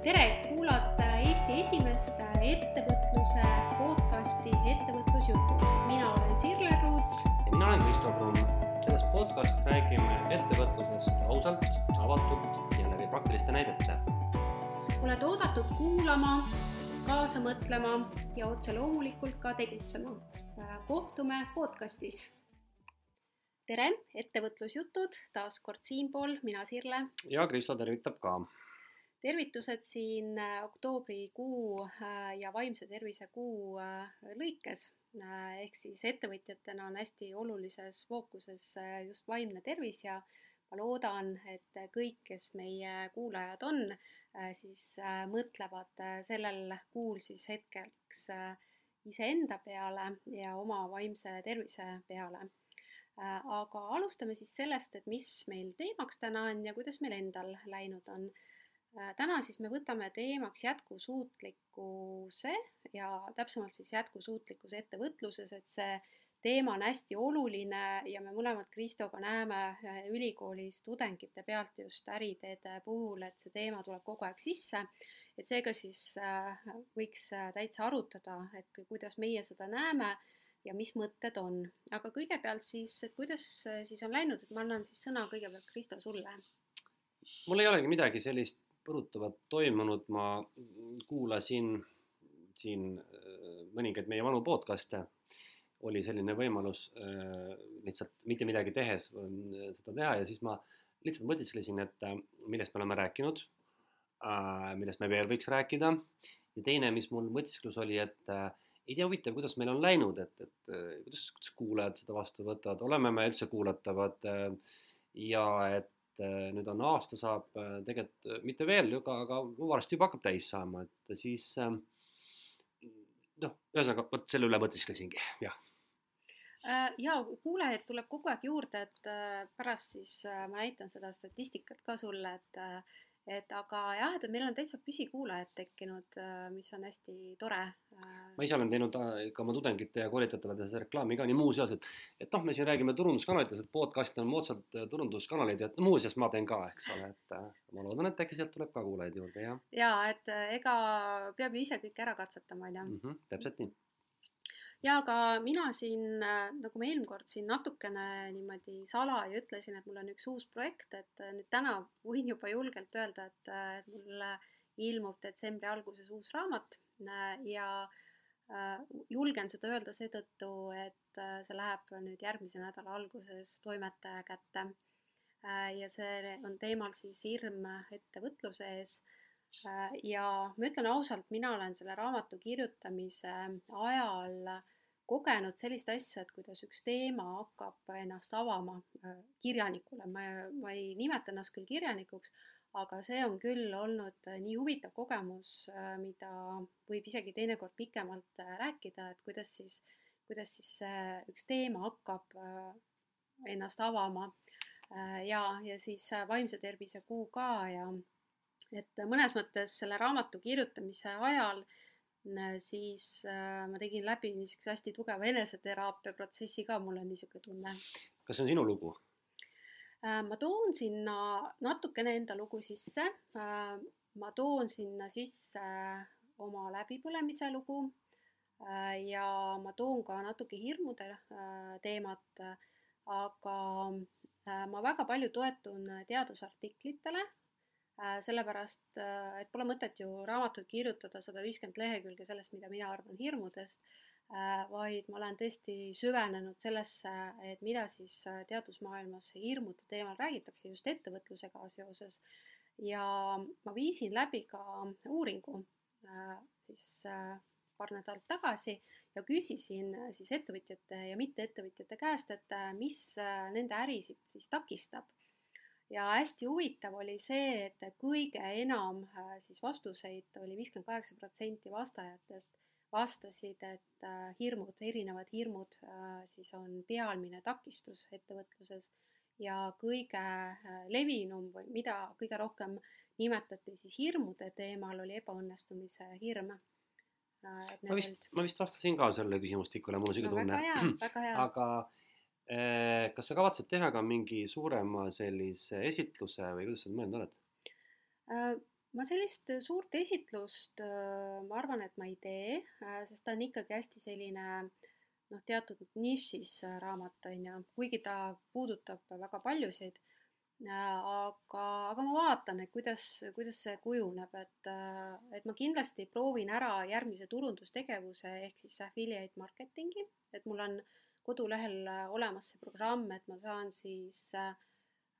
tere, kuulate Eesti esimest ettevõtluse podcasti Ettevõtlusjutud. mina olen Sirle Ruuts. ja mina olen Kristo Krumm. selles podcastis räägime ettevõtlusest ausalt, avatult ja läbi praktiliste näidete. oled oodatud kuulama, kaasa mõtlema ja otse loomulikult ka tegutsema. kohtume podcastis. tere, Ettevõtlusjutud, taas kord siinpool, mina Sirle ja Kristo tervitab ka tervitused siin äh, oktoobrikuu äh, ja vaimse tervise kuu äh, lõikes. ehk siis ettevõtjatena on hästi olulises fookuses just vaimne tervis ja ma loodan, et kõik, kes meie kuulajad on, siis mõtlevad sellel kuul siis hetkeks iseenda peale ja oma vaimse tervise peale aga alustame siis sellest, et mis meil teemaks täna on ja kuidas meil endal läinud on täna siis me võtame teemaks jätkusuutlikkuse ja täpsemalt siis jätkusuutlikkuse ettevõtluses, et see teema on hästi oluline ja me mõlemad Kristoga näeme äh, ülikoolis tudengite pealt just äriteede puhul, et see teema tuleb kogu aeg sisse. et seega siis äh, võiks täitsa arutada, et kuidas meie seda näeme ja mis mõtted on. aga kõigepealt siis, et kuidas siis on läinud, et ma annan siis sõna kõigepealt Kristo sulle. mul ei olegi midagi sellist põrutavat toimunud, ma kuulasin siin äh, mõningaid meie vanu podcast'e, oli selline võimalus äh, lihtsalt mitte midagi tehes äh, seda teha ja siis ma lihtsalt mõtisklesin, et millest me oleme rääkinud, millest me veel võiks rääkida. Ja teine, mis mul mõtisklus oli, et ei tea, huvitav, kuidas meil on läinud, et, et kuidas, kuidas kuulajad seda vastu võtavad, oleme me üldse kuulatavad ja et Äh, nüüd on aasta saab äh, tegelikult äh, mitte veel, aga, aga varsti juba hakkab täis saama, et siis ähm, noh, ühesõnaga vot selle üle mõtisklesingi, jah. Ja kuulajaid tuleb kogu aeg juurde, et pärast siis ma näitan seda statistikat ka sulle, et et aga jah, et meil on täitsa püsikuulajad tekkinud, äh, mis on hästi tore. Äh. ma ise olen teinud äh, ka oma tudengite ja koolitatavate reklaami ka nii muuseas, et, et noh, me siin räägime turunduskanalites, et podcast on moodsad turunduskanalid ja et muuseas ma teen ka, eks ole, et ma loodan, et äkki sealt tuleb ka kuulajaid juurde, jah. ja et ega peab ju ise kõike ära katsetama, on ju. Mhm, täpselt nii ja aga mina siin, äh, nagu ma eelmine kord siin natukene niimoodi salaja ütlesin, et mul on üks uus projekt, et äh, nüüd täna võin juba julgelt öelda, et, äh, et mul ilmub detsembri alguses uus raamat ja julgen seda öelda seetõttu, et see läheb nüüd järgmise nädala alguses toimetaja kätte. ja see on teemal siis hirm ettevõtluse ees ja ma ütlen ausalt, mina olen selle raamatu kirjutamise ajal kogenud sellist asja, et kuidas üks teema hakkab ennast avama äh, kirjanikule, ma, ma ei nimeta ennast küll kirjanikuks, aga see on küll olnud nii huvitav kogemus, äh, mida võib isegi teinekord pikemalt äh, rääkida, et kuidas siis, kuidas siis üks teema hakkab ennast avama. ja, ja siis vaimse tervise kuu ka ja et mõnes mõttes selle raamatu kirjutamise ajal äh, siis äh, ma tegin läbi niisuguse hästi tugeva eneseteraapia protsessi ka, mul on niisugune tunne. kas see on sinu lugu? Äh, ma toon sinna natukene enda lugu sisse. Äh, ma toon sinna sisse oma läbipõlemise lugu ja ma toon ka natuke hirmude teemat, aga ma väga palju toetun teadusartiklitele sellepärast, äh, et pole mõtet ju raamatut kirjutada sada viiskümmend lehekülge sellest, mida mina arvan hirmudest, äh, vaid ma olen tõesti süvenenud sellesse, et mida siis teadusmaailmas hirmude teemal räägitakse just ettevõtlusega seoses. ja ma viisin läbi ka uuringu siis paar nädalat tagasi ja küsisin siis ettevõtjate ja mitteettevõtjate käest, et mis nende ärisid siis takistab ja hästi huvitav oli see, et kõige enam äh, siis vastuseid oli viiskümmend kaheksa protsenti vastajatest vastasid, et äh, hirmud, erinevad hirmud äh, siis on pealmine takistus ettevõtluses ja kõige levinum või mida kõige rohkem nimetati siis hirmude teemal, oli ebaõnnestumise hirm. ma vist, ma vist vastasin ka sellele küsimustikule, mul on siuke no, tunne. aga kas sa kavatsed teha ka mingi suurema sellise esitluse või kuidas sa mõelnud oled? Äh, ma sellist suurt esitlust, ma arvan, et ma ei tee, sest ta on ikkagi hästi selline noh, teatud nišis raamat, on ju, kuigi ta puudutab väga paljusid aga, aga ma vaatan, et kuidas, kuidas see kujuneb, et, et ma kindlasti proovin ära järgmise turundustegevuse ehk siis affiliate marketingi, et mul on kodulehel olemas see programm, et ma saan siis äh,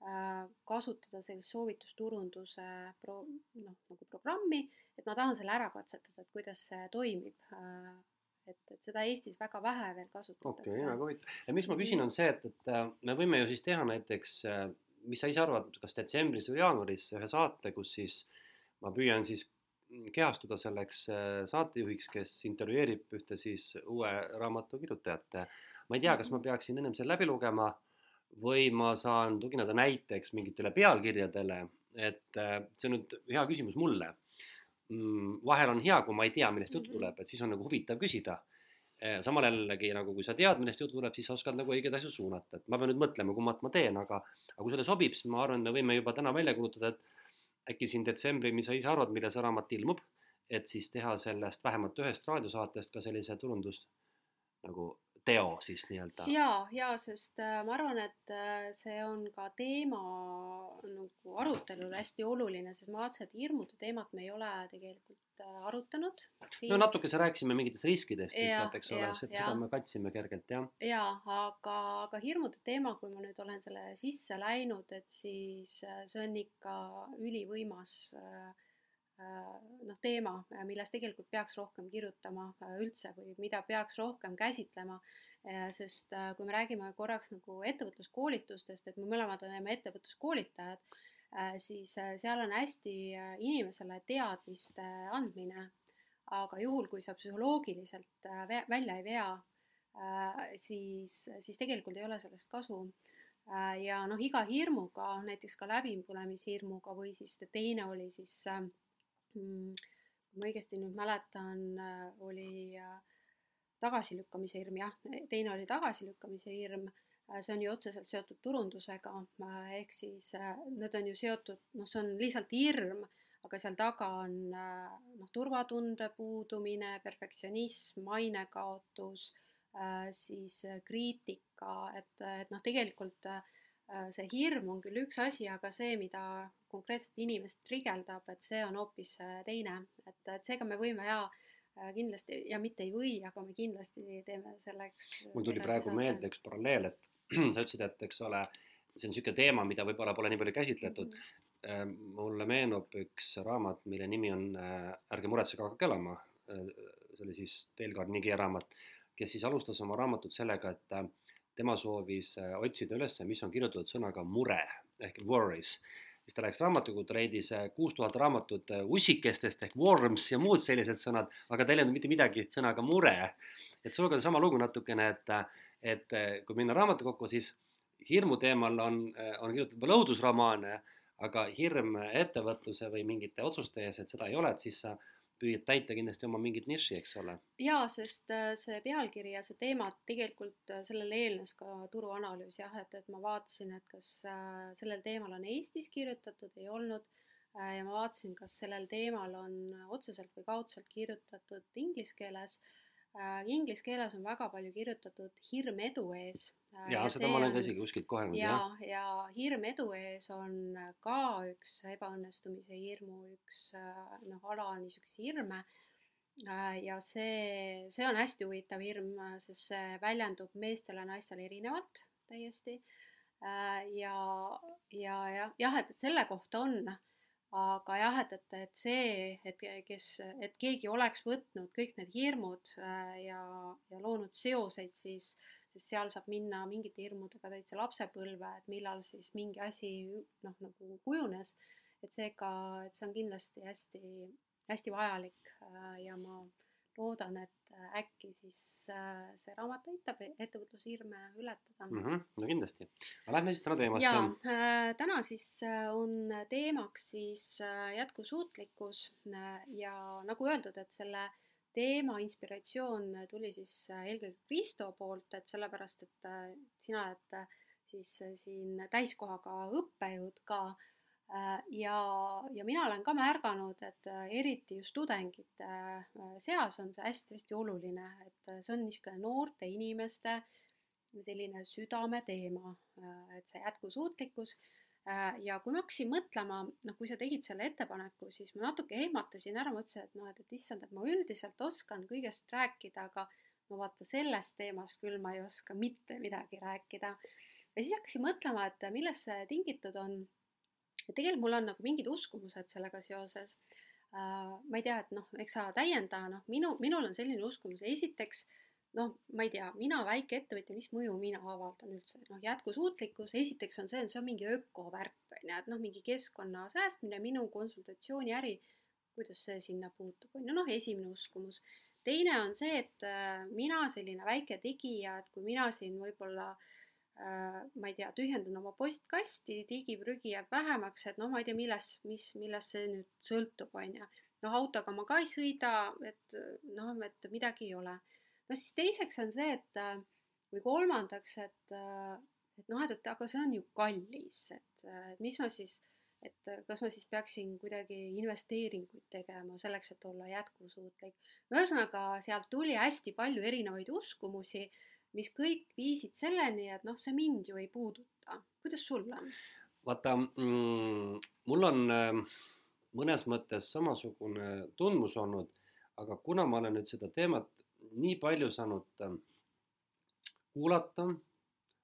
Äh, kasutada sellist soovitusturunduse pro-, noh, nagu programmi, et ma tahan selle ära katsetada, et kuidas see toimib. Äh, et, et seda Eestis väga vähe veel kasutatakse. okei okay,, väga huvitav. ja miks ma küsin, on see, et, et äh, me võime ju siis teha näiteks, mis sa ise arvad, kas detsembris või jaanuaris ühe saate, kus siis ma püüan siis kehastuda selleks saatejuhiks, kes intervjueerib ühte siis uue raamatu kirjutajat. Ma ei tea, kas ma peaksin ennem selle läbi lugema või ma saan tugineda näiteks mingitele pealkirjadele, et äh, see on nüüd hea küsimus mulle. Mm, vahel on hea, kui ma ei tea, millest juttu mhm. tuleb, et siis on nagu huvitav küsida. Äh, samal jällegi nagu, kui sa tead, millest juttu tuleb, siis sa oskad nagu õigeid asju suunata, et ma pean nüüd mõtlema, kummat ma teen, aga, aga kui sulle sobib, siis ma arvan, et me võime juba täna välja kuulutada, et äkki siin detsembri, mis sa ise arvad, millal see raamat ilmub, et siis teha sellest vähemalt ühest raadiosaatest ka sellise turundus nagu teo siis nii-öelda. ja, ja sest äh, ma arvan, et äh, see on ka teema nagu arutelul hästi oluline, sest ma vaatasin, et hirmude teemat me ei ole tegelikult äh, arutanud. no natuke sa rääkisime mingitest riskidest lihtsalt, eks ole, seda me katsime kergelt, jah. ja, aga, aga hirmude teema, kui ma nüüd olen selle sisse läinud, et siis see on ikka ülivõimas Äh, noh, teema, äh, millest tegelikult peaks rohkem kirjutama äh, üldse või mida peaks rohkem käsitlema, sest kui me räägime korraks nagu ettevõtluskoolitustest, et me mõlemad oleme ettevõtluskoolitajad, siis seal on hästi inimesele teadmiste andmine, aga juhul, kui sa psühholoogiliselt välja ei vea, siis, siis tegelikult ei ole sellest kasu. Ja noh, iga hirmuga, näiteks ka läbipõlemishirmuga või siis teine oli siis äh, kui ma õigesti nüüd mäletan, äh, oli äh, tagasilükkamise hirm, jah, teine oli tagasilükkamise hirm, äh, see on ju otseselt seotud turundusega, ehk siis need on ju seotud, noh, see on lihtsalt hirm, aga seal taga on noh, turvatunde puudumine, perfektsionism, mainekaotus, siis kriitika, et, et noh, tegelikult Äh, see hirm on küll üks asi, aga see, mida konkreetset inimest trigeldab, et see on hoopis äh, teine, et, et seega me võime ja äh, kindlasti ja mitte ei või, aga me kindlasti teeme selleks. mul tuli praegu meelde üks paralleel, et sa ütlesid, et eks ole, see on niisugune teema, mida võib-olla pole nii palju käsitletud mm. -hmm. mulle meenub üks raamat, mille nimi on Ärge muretsege, hakake elama. see oli siis Dale Carnegie raamat, kes siis alustas oma raamatut sellega, et tema soovis äh, otsida üles, mis on kirjutatud sõnaga mure ehk worries. siis ta läks raamatukogude, leidis äh, kuus tuhat raamatut äh, ussikestest ehk worms ja muud sellised sõnad, aga ta ei leidnud mitte midagi sõnaga mure. et sinuga on sama lugu natukene, et, et kui minna raamatukokku, siis hirmu teemal on, on kirjutatud veel õudusromaane, aga hirm ettevõtluse või mingite otsuste ees, et seda ei ole, et siis sa püüad täita kindlasti oma mingit niši, eks ole. jaa, sest äh, see pealkiri ja see teema tegelikult äh, sellele eelnes ka turuanalüüs jah, et, et ma vaatasin, et kas äh, sellel teemal on Eestis kirjutatud, ei olnud ja ma vaatasin, kas sellel teemal on otseselt või kaudselt kirjutatud inglise keeles inglise keeles on väga palju kirjutatud hirm edu ees. Äh, ja, ja seda ma olen ka isegi kuskilt kohenud, ja, ja hirm edu ees on ka üks ebaõnnestumise hirmu üks noh, ala niisuguseid hirme. Äh, ja see, see on hästi huvitav hirm, sest see väljendub meestel ja naistel erinevalt täiesti. ja, ja jah, jah, et, et selle kohta on aga jah, et, et, et see, et kes, et keegi oleks võtnud kõik need hirmud äh, ja, ja loonud seoseid, siis, siis seal saab minna mingite hirmudega täitsa lapsepõlve, et millal siis mingi asi noh, nagu kujunes. et seega, et see on kindlasti hästi, hästi vajalik äh, ja ma loodan, et äh, äkki siis äh, see raamat aitab e-, ettevõtlushirme ületada mm. -hmm, no kindlasti, aga lähme siis täna teemasse. ja äh, täna siis on teemaks siis jätkusuutlikkus ja nagu öeldud, et selle teema inspiratsioon tuli siis eelkõige Kristo poolt, et sellepärast, et sina oled siis siin täiskohaga õppejõud ka ja, ja mina olen ka märganud, et äh, eriti just tudengite äh, seas on see hästi-hästi oluline, et see on niisugune noorte inimeste selline südameteema, et see jätkusuutlikkus. ja kui ma hakkasin mõtlema, noh, kui sa tegid selle ettepaneku, siis ma natuke ehmatasin ära, mõtlesin, et noh, et, et issand, et ma üldiselt oskan kõigest rääkida, aga no vaata, sellest teemast küll ma ei oska mitte midagi rääkida. ja siis hakkasin mõtlema, et millest see tingitud on ja tegelikult mul on nagu mingid uskumused sellega seoses äh,. ma ei tea, et noh, eks sa täienda, noh, minu, minul on selline uskumus, esiteks noh, ma ei tea, mina väikeettevõtja, mis mõju mina avaldan üldse, noh, jätkusuutlikkus, esiteks on see, see on mingi ökovärk, on ju, et noh, mingi keskkonna säästmine, minu konsultatsiooniäri, kuidas see sinna puutub, on ju, noh, esimene uskumus. teine on see, et äh, mina selline väike tegija, et kui mina siin võib-olla Äh, ma ei tea, tühjendan oma postkasti, digiprügi jääb vähemaks, et noh, ma ei tea, milles, mis, millest see nüüd sõltub, on ju. noh, autoga ma ka ei sõida, et noh, et midagi ei ole. no siis teiseks on see, et või kolmandaks, et, et noh, et, et aga see on ju kallis, et, et mis ma siis, et kas ma siis peaksin kuidagi investeeringuid tegema selleks, et olla jätkusuutlik. ühesõnaga, sealt tuli hästi palju erinevaid uskumusi mis kõik viisid selleni, et noh, see mind ju ei puuduta. kuidas sul on? vaata mm,, mul on äh, mõnes mõttes samasugune tundmus olnud, aga kuna ma olen nüüd seda teemat nii palju saanud äh, kuulata,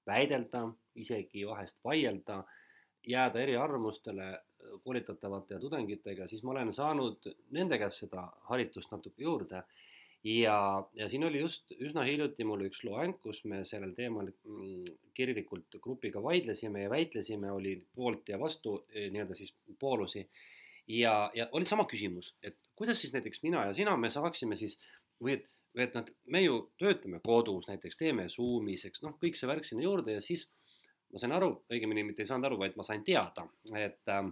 väidelda, isegi vahest vaielda, jääda eriarvamustele äh, koolitatavate tudengitega, siis ma olen saanud nende käest seda haritust natuke juurde ja, ja siin oli just üsna hiljuti mul üks loeng, kus me sellel teemal mm, kirglikult grupiga vaidlesime ja väitlesime, oli poolt ja vastu e, nii-öelda siis poolusi. ja, ja oli sama küsimus, et kuidas siis näiteks mina ja sina, me saaksime siis või et, või et nad, me ju töötame kodus näiteks, teeme Zoom'is, eks noh, kõik see värk sinna juurde ja siis ma sain aru, õigemini mitte ei saanud aru, vaid ma sain teada, et äh,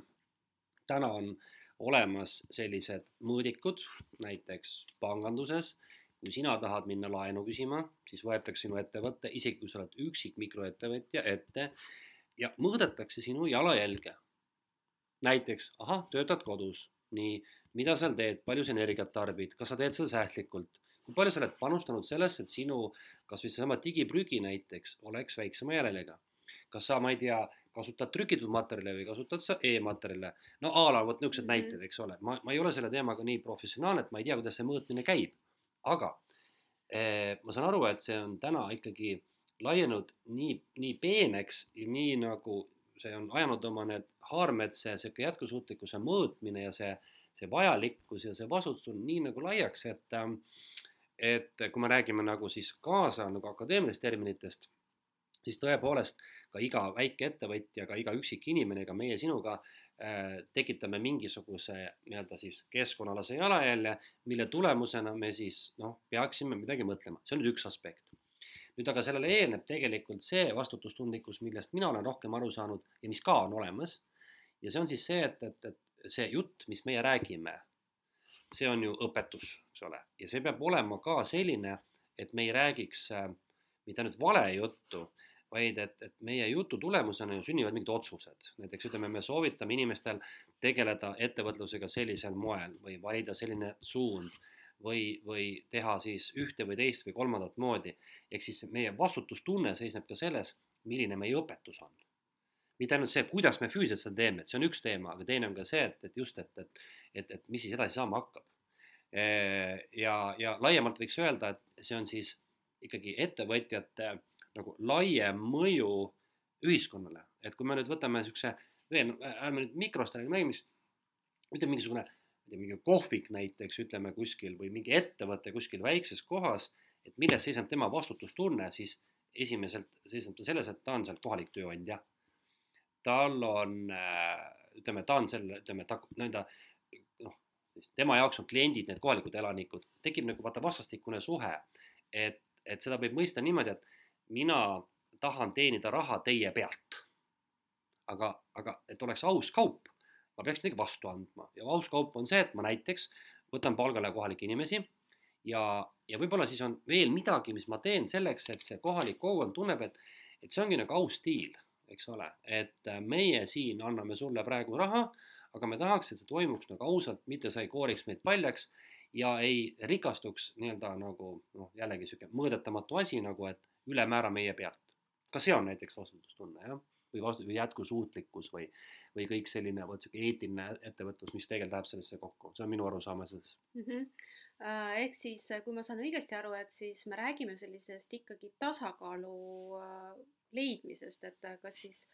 täna on äh, olemas sellised mõõdikud, näiteks panganduses, kui sina tahad minna laenu küsima, siis võetakse sinu ettevõte, isegi kui sa oled üksik mikroettevõtja, ette ja mõõdetakse sinu jalajälge. näiteks, ahah, töötad kodus, nii, mida seal teed, palju sa energiat tarbid, kas sa teed seda säästlikult, kui palju sa oled panustanud sellesse, et sinu kasvõi seesama digiprügi näiteks oleks väiksema jäljega. Kas sa, ma ei tea, kasutad trükitud materjale või kasutad sa e-materjale. no a la vot niisugused mm -hmm. näited, eks ole, ma, ma ei ole selle teemaga nii professionaalne, et ma ei tea, kuidas see mõõtmine käib. aga eh, ma saan aru, et see on täna ikkagi laienenud nii, nii peeneks ja nii nagu see on ajanud oma need haarmed, see sihuke jätkusuutlikkuse mõõtmine ja see, see vajalikkus ja see vastutus nii nagu laiaks, et et kui me räägime nagu siis kaasa nagu akadeemilist terminitest siis tõepoolest ka iga väikeettevõtja, ka iga üksik inimene, ka meie sinuga äh, tekitame mingisuguse nii-öelda siis keskkonnalase jalajälje, mille tulemusena me siis noh, peaksime midagi mõtlema, see on nüüd üks aspekt. nüüd aga sellele eelneb tegelikult see vastutustundlikkus, millest mina olen rohkem aru saanud ja mis ka on olemas. ja see on siis see, et, et, et see jutt, mis meie räägime, see on ju õpetus, eks ole, ja see peab olema ka selline, et me ei räägiks äh, mitte ainult valejuttu, vaid et, et meie jutu tulemusena ju sünnivad mingid otsused. näiteks ütleme, me soovitame inimestel tegeleda ettevõtlusega sellisel moel või valida selline suund või, või teha siis ühte või teist või kolmandat moodi. ehk siis meie vastutustunne seisneb ka selles, milline meie õpetus on. mitte ainult see, kuidas me füüsiliselt seda teeme, et see on üks teema, aga teine on ka see, et, et just, et, et, et, et mis siis edasi saama hakkab. ja, ja laiemalt võiks öelda, et see on siis ikkagi ettevõtjate nagu laiem mõju ühiskonnale, et kui me nüüd võtame niisuguse veel, ärme nüüd mikrost räägime, mis ütleme mingisugune, ma ei tea, mingi kohvik näiteks, ütleme kuskil või mingi ettevõte kuskil väikses kohas, et milles seisneb tema vastutustunne, siis esimeselt seisneb ta selles, et ta on seal kohalik tööandja. tal on, ütleme, ta on selle, ütleme, ta nii-öelda noh, tema jaoks on kliendid, need kohalikud elanikud, tekib nagu vaata vastastikune suhe, et, et seda võib mõista niimoodi, et mina tahan teenida raha teie pealt. aga, aga et oleks aus kaup, ma peaks midagi vastu andma. Ja aus kaup on see, et ma näiteks võtan palgale kohalikke inimesi ja, ja võib-olla siis on veel midagi, mis ma teen selleks, et see kohalik kogukond tunneb, et, et see ongi nagu aus stiil, eks ole, et meie siin anname sulle praegu raha, aga me tahaks, et see toimuks nagu ausalt, mitte sa ei kooriks meid paljaks ja ei rikastuks nii-öelda nagu noh, jällegi niisugune mõõdetamatu asi nagu, et ülemäära meie pealt. ka see on näiteks vastutustunne, jah, või vastu-, või jätkusuutlikkus või, või kõik selline vot niisugune eetiline ettevõtlus, mis tegelikult läheb sellesse kokku, see on minu arusaama sellest mm. -hmm. ehk siis, kui ma saan õigesti aru, et siis me räägime sellisest ikkagi tasakaalu äh, leidmisest, et kas siis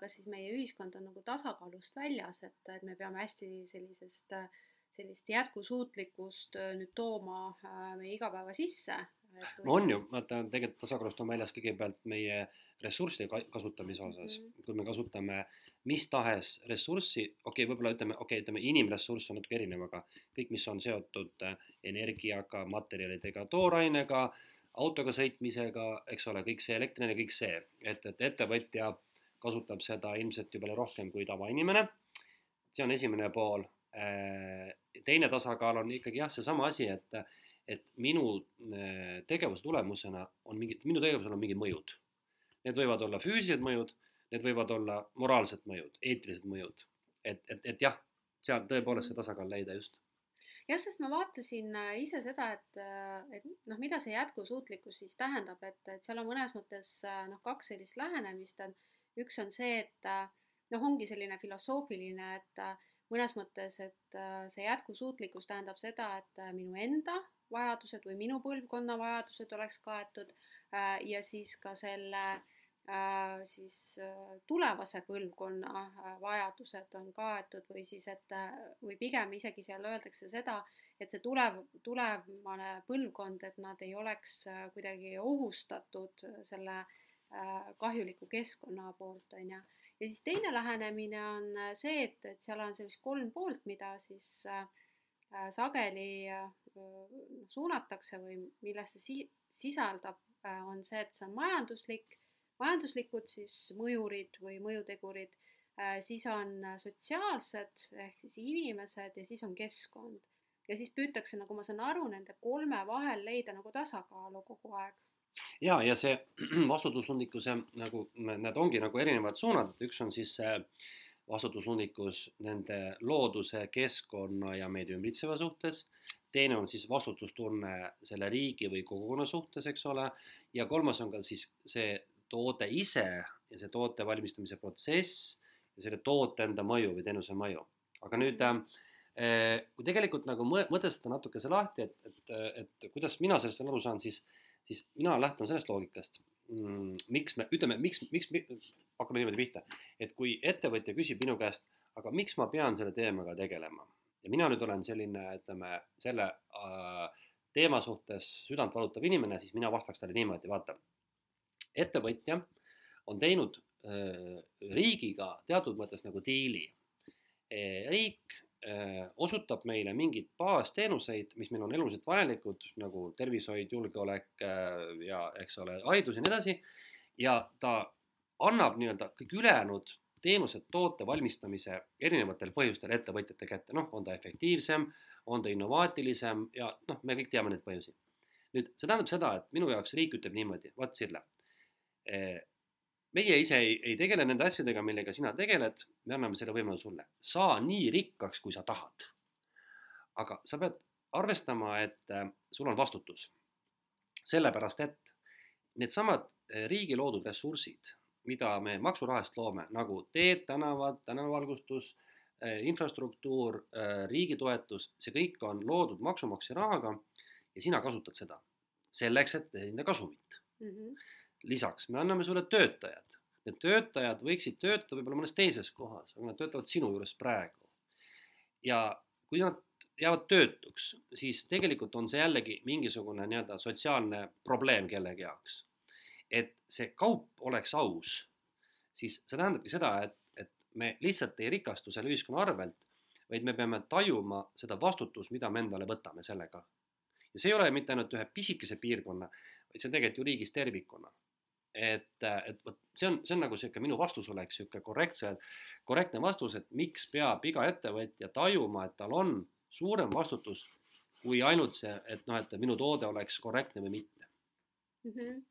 kas siis meie ühiskond on nagu tasakaalust väljas, et, et me peame hästi sellisest, sellist jätkusuutlikkust nüüd tooma meie igapäeva sisse, no on ju, vaata tegelikult tasakaalust on väljas kõigepealt meie ressursside kasutamise osas mm, -hmm. kui me kasutame mis tahes ressurssi, okei okay,, võib-olla ütleme, okei okay,, ütleme inimressurss on natuke erinev, aga kõik, mis on seotud äh, energiaga, materjalidega, toorainega, autoga sõitmisega, eks ole, kõik see elektriline, kõik see, et, et ettevõtja kasutab seda ilmselt ju palju rohkem kui tavainimene. see on esimene pool. Äh, teine tasakaal on ikkagi jah, seesama asi, et et minu äh, tegevuse tulemusena on mingid, minu tegevusel on mingid mõjud. Need võivad olla füüsilised mõjud, need võivad olla moraalsed mõjud, eetilised mõjud. et, et, et jah, seal tõepoolest see tasakaal leida just. jah, sest ma vaatasin äh, ise seda, et, et noh, mida see jätkusuutlikkus siis tähendab, et, et seal on mõnes mõttes noh, kaks sellist lähenemist on. üks on see, et noh, ongi selline filosoofiline, et mõnes mõttes, et see jätkusuutlikkus tähendab seda, et minu enda vajadused või minu põlvkonna vajadused oleks kaetud äh, ja siis ka selle äh, siis äh, tulevase põlvkonna vajadused on kaetud või siis, et või pigem isegi seal öeldakse seda, et see tulev, tulevane põlvkond, et nad ei oleks kuidagi ohustatud selle kahjuliku keskkonna poolt, on ju. Ja siis teine lähenemine on see, et, et seal on sellist kolm poolt, mida siis äh, Äh, sageli äh, suunatakse või millest see si-, sisaldab, äh, on see, et see on majanduslik, majanduslikud siis mõjurid või mõjutegurid, siis on sotsiaalsed ehk siis inimesed ja siis on keskkond. ja siis püütakse, nagu ma saan aru, nende kolme vahel leida nagu tasakaalu kogu aeg ja, ja see vastutustundlikkuse nagu need ongi nagu erinevad suunad, üks on siis see äh, vastutustunnikkus nende looduse, keskkonna ja meid ümbritseva suhtes. teine on siis vastutustunne selle riigi või kogukonna suhtes, eks ole. ja kolmas on ka siis see toode ise ja see toote valmistamise protsess ja selle toote enda mõju või teenuse mõju. aga nüüd äh, kui tegelikult nagu mõtestada natuke see lahti, et, et, et kuidas mina sellest veel aru saan, siis, siis mina lähtun sellest loogikast mm,. miks me, ütleme, miks, miks, miks, hakkame niimoodi pihta, et kui ettevõtja küsib minu käest, aga miks ma pean selle teemaga tegelema ja mina nüüd olen selline, ütleme selle äh, teema suhtes südant valutav inimene, siis mina vastaks talle niimoodi, vaata. ettevõtja on teinud äh, riigiga teatud mõttes nagu diili e,. riik osutab meile mingeid baasteenuseid, mis meil on eluliselt vajalikud nagu tervishoid, julgeolek äh, ja eks ole, haridus ja nii edasi. ja ta annab nii-öelda kõik ülejäänud teenused, toote valmistamise erinevatel põhjustel ettevõtjate kätte, noh, on ta efektiivsem, on ta innovaatilisem ja noh, me kõik teame neid põhjusi. nüüd see tähendab seda, et minu jaoks riik ütleb niimoodi, vot Sille, eh, meie ise ei, ei tegele nende asjadega, millega sina tegeled, me anname selle võimaluse sulle, saa nii rikkaks, kui sa tahad. aga sa pead arvestama, et eh, sul on vastutus. sellepärast, et needsamad eh, riigi loodud ressursid mida me maksurahast loome, nagu teed, tänavad, tänavavalgustus, eh, infrastruktuur, riigi toetus, see kõik on loodud maksumaksja rahaga ja sina kasutad seda selleks, et teenida kasumit mm. -hmm. Lisaks me anname sulle töötajad, need töötajad võiksid töötada võib-olla mõnes teises kohas, aga nad töötavad sinu juures praegu. ja kui nad jäävad töötuks, siis tegelikult on see jällegi mingisugune nii-öelda sotsiaalne probleem kellegi jaoks et see kaup oleks aus, siis see tähendabki seda, et, et me lihtsalt ei rikastu selle ühiskonna arvelt, vaid me peame tajuma seda vastutust, mida me endale võtame sellega. ja see ei ole mitte ainult ühe pisikese piirkonna, vaid see on tegelikult ju riigis tervikuna. Et, et vot see on, see on nagu sihuke minu vastus oleks sihuke korrektse, korrektne vastus, et miks peab iga ettevõtja tajuma, et tal on suurem vastutus kui ainult see, et noh, et minu toode oleks korrektne või mitte mm. -hmm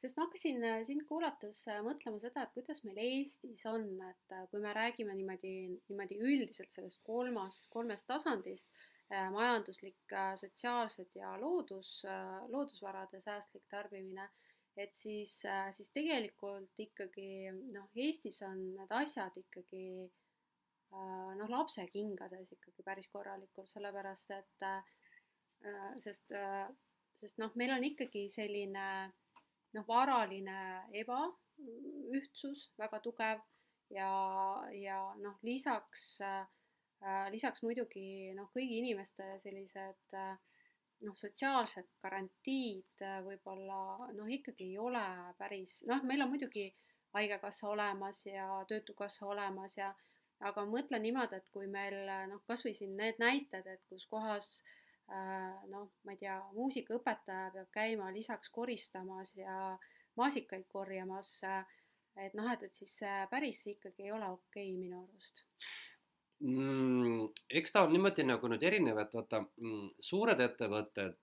sest ma hakkasin äh, sind kuulates äh, mõtlema seda, et kuidas meil Eestis on, et äh, kui me räägime niimoodi, niimoodi üldiselt sellest kolmas, kolmest tasandist, majanduslik, sotsiaalsed ja loodus, loodusvarade säästlik tarbimine, et siis, siis tegelikult ikkagi noh, Eestis on need asjad ikkagi noh, lapsekingades ikkagi päris korralikult, sellepärast et sest, sest noh, meil on ikkagi selline noh, varaline ebaühtsus väga tugev ja, ja noh, lisaks äh,, lisaks muidugi noh, kõigi inimeste sellised äh, noh, sotsiaalsed garantiid äh, võib-olla noh, ikkagi ei ole päris noh, meil on muidugi haigekassa olemas ja töötukassa olemas ja aga ma mõtlen niimoodi, et kui meil noh, kasvõi siin need näited, et kus kohas äh, Äh, noh, ma ei tea, muusikaõpetaja peab käima lisaks koristamas ja maasikaid korjamas. et noh, et, et siis päris ikkagi ei ole okei okay, minu arust mm,. eks ta on niimoodi nagu nüüd erinev, et vaata mm, suured ettevõtted,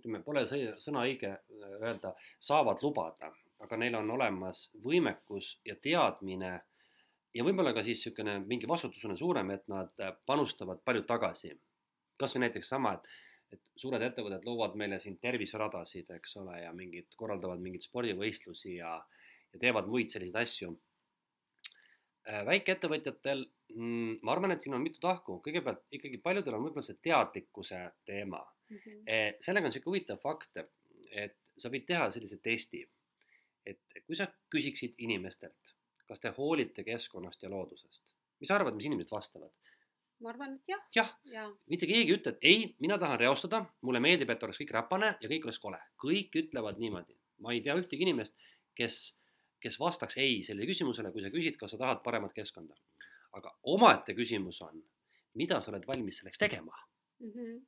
ütleme, pole sõna õige öelda, saavad lubada, aga neil on olemas võimekus ja teadmine ja võib-olla ka siis niisugune mingi vastutus on suurem, et nad panustavad palju tagasi kasvõi näiteks sama, et, et suured ettevõtted loovad meile siin terviseradasid, eks ole, ja mingid, korraldavad mingeid spordivõistlusi ja, ja teevad muid selliseid asju. Äh, väikeettevõtjatel, mm, ma arvan, et siin on mitu tahku, kõigepealt ikkagi paljudel on võib-olla see teadlikkuse teema mm. -hmm. sellega on niisugune huvitav fakt, et sa võid teha sellise testi, et kui sa küsiksid inimestelt, kas te hoolite keskkonnast ja loodusest, mis sa arvad, mis inimesed vastavad? ma arvan, et jah. jah ja., mitte keegi ei ütle, et ei, mina tahan reostada, mulle meeldib, et oleks kõik räpane ja kõik oleks kole, kõik ütlevad niimoodi. ma ei tea ühtegi inimest, kes, kes vastaks ei sellele küsimusele, kui sa küsid, kas sa tahad paremat keskkonda. aga omaette küsimus on, mida sa oled valmis selleks tegema mm. -hmm.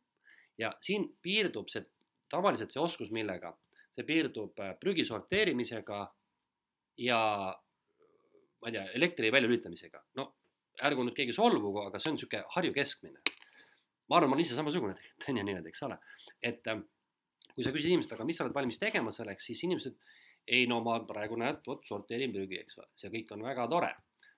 ja siin piirdub see tavaliselt see oskus, millega see piirdub äh, prügi sorteerimisega ja ma ei tea, elektri väljalülitamisega. no ärgu nüüd keegi solvugu, aga see on niisugune Harju keskmine. ma arvan, ma olen ise samasugune tegelikult on ju niimoodi, eks ole, et ähm, kui sa küsid inimest, aga mis sa oled valmis tegema selleks, siis inimesed, ei no ma praegu näed, vot sorteerin prügi, eks ole, see kõik on väga tore.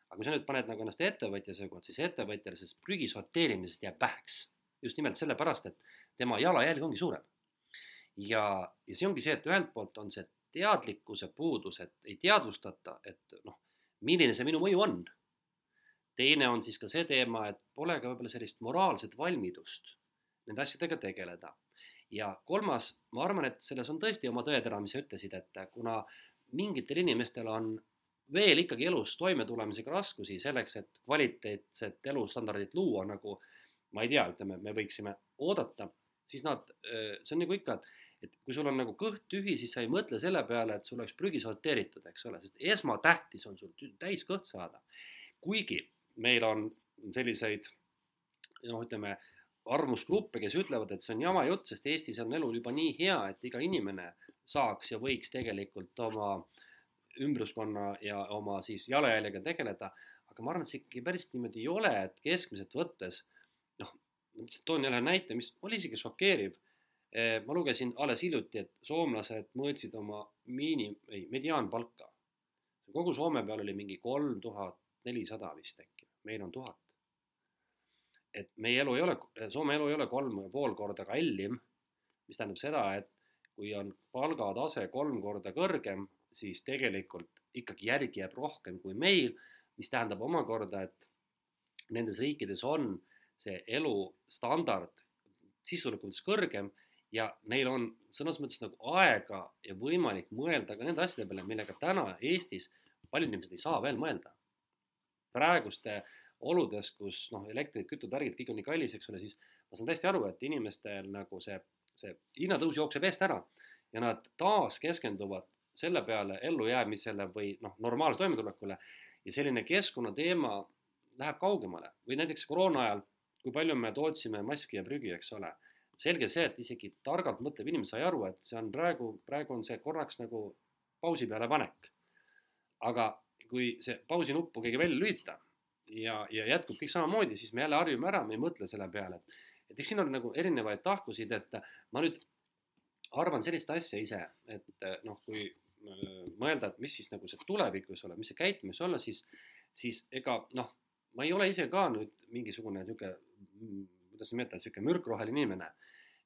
aga kui sa nüüd paned nagu ennast ettevõtja seekord, siis ettevõtjale sellest prügi sorteerimisest jääb väheks. just nimelt sellepärast, et tema jalajälg ongi suurem. ja, ja see ongi see, et ühelt poolt on see teadlikkuse puudus, et ei teadvustata, et noh, milline see minu mõju on teine on siis ka see teema, et pole ka võib-olla sellist moraalset valmidust nende asjadega tegeleda. Ja kolmas, ma arvan, et selles on tõesti oma tõetera, mis sa ütlesid, et kuna mingitel inimestel on veel ikkagi elus toimetulemisega raskusi selleks, et kvaliteetset elustandardit luua, nagu ma ei tea, ütleme, me võiksime oodata, siis nad, see on nagu ikka, et et kui sul on nagu kõht tühi, siis sa ei mõtle selle peale, et sul oleks prügi sorteeritud, eks ole, sest esmatähtis on sul täis kõht saada. kuigi meil on selliseid noh, ütleme arvamusgruppe, kes ütlevad, et see on jama jutt, sest Eestis on elu juba nii hea, et iga inimene saaks ja võiks tegelikult oma ümbruskonna ja oma siis jalajäljega tegeleda. aga ma arvan, et see ikkagi päris niimoodi ei ole, et keskmiselt võttes noh, ma toon jälle näite, mis oli isegi šokeeriv. Eh, ma lugesin alles hiljuti, et soomlased mõõtsid oma miini, ei mediaanpalka. kogu Soome peal oli mingi kolm tuhat nelisada vist äkki, meil on tuhat. Et meie elu ei ole, Soome elu ei ole kolm ja pool korda kallim, mis tähendab seda, et kui on palgatase kolm korda kõrgem, siis tegelikult ikkagi järgi jääb rohkem kui meil, mis tähendab omakorda, et nendes riikides on see elustandard mõttes kõrgem ja neil on sõnas mõttes nagu aega ja võimalik mõelda ka nende asjade peale, millega täna Eestis paljud inimesed ei saa veel mõelda. Praeguste oludes, kus noh, elektrid, kütud, värgid, kõik on nii kallis, eks ole, siis ma saan täiesti aru, et inimestel nagu see, see hinnatõus jookseb eest ära ja nad taas keskenduvad selle peale ellujäämisele või noh, normaalse toimetulekule ja selline keskkonnateema läheb kaugemale või näiteks koroona ajal, kui palju me tootsime maski ja prügi, eks ole. selge see, et isegi targalt mõtlev inimene sai aru, et see on praegu, praegu on see korraks nagu pausi peale panek. aga kui see pausi nuppu keegi välja lülitada ja, ja jätkub kõik samamoodi, siis me jälle harjume ära, me ei mõtle selle peale, et, et eks siin on nagu erinevaid tahkusid, et ma nüüd arvan sellist asja ise, et äh, noh, kui mõelda, et mis siis nagu see tulevikus olla, mis see käitumis olla, siis, siis ega noh, ma ei ole ise ka nüüd mingisugune niisugune, kuidas nimetada, niisugune mürkroheline inimene.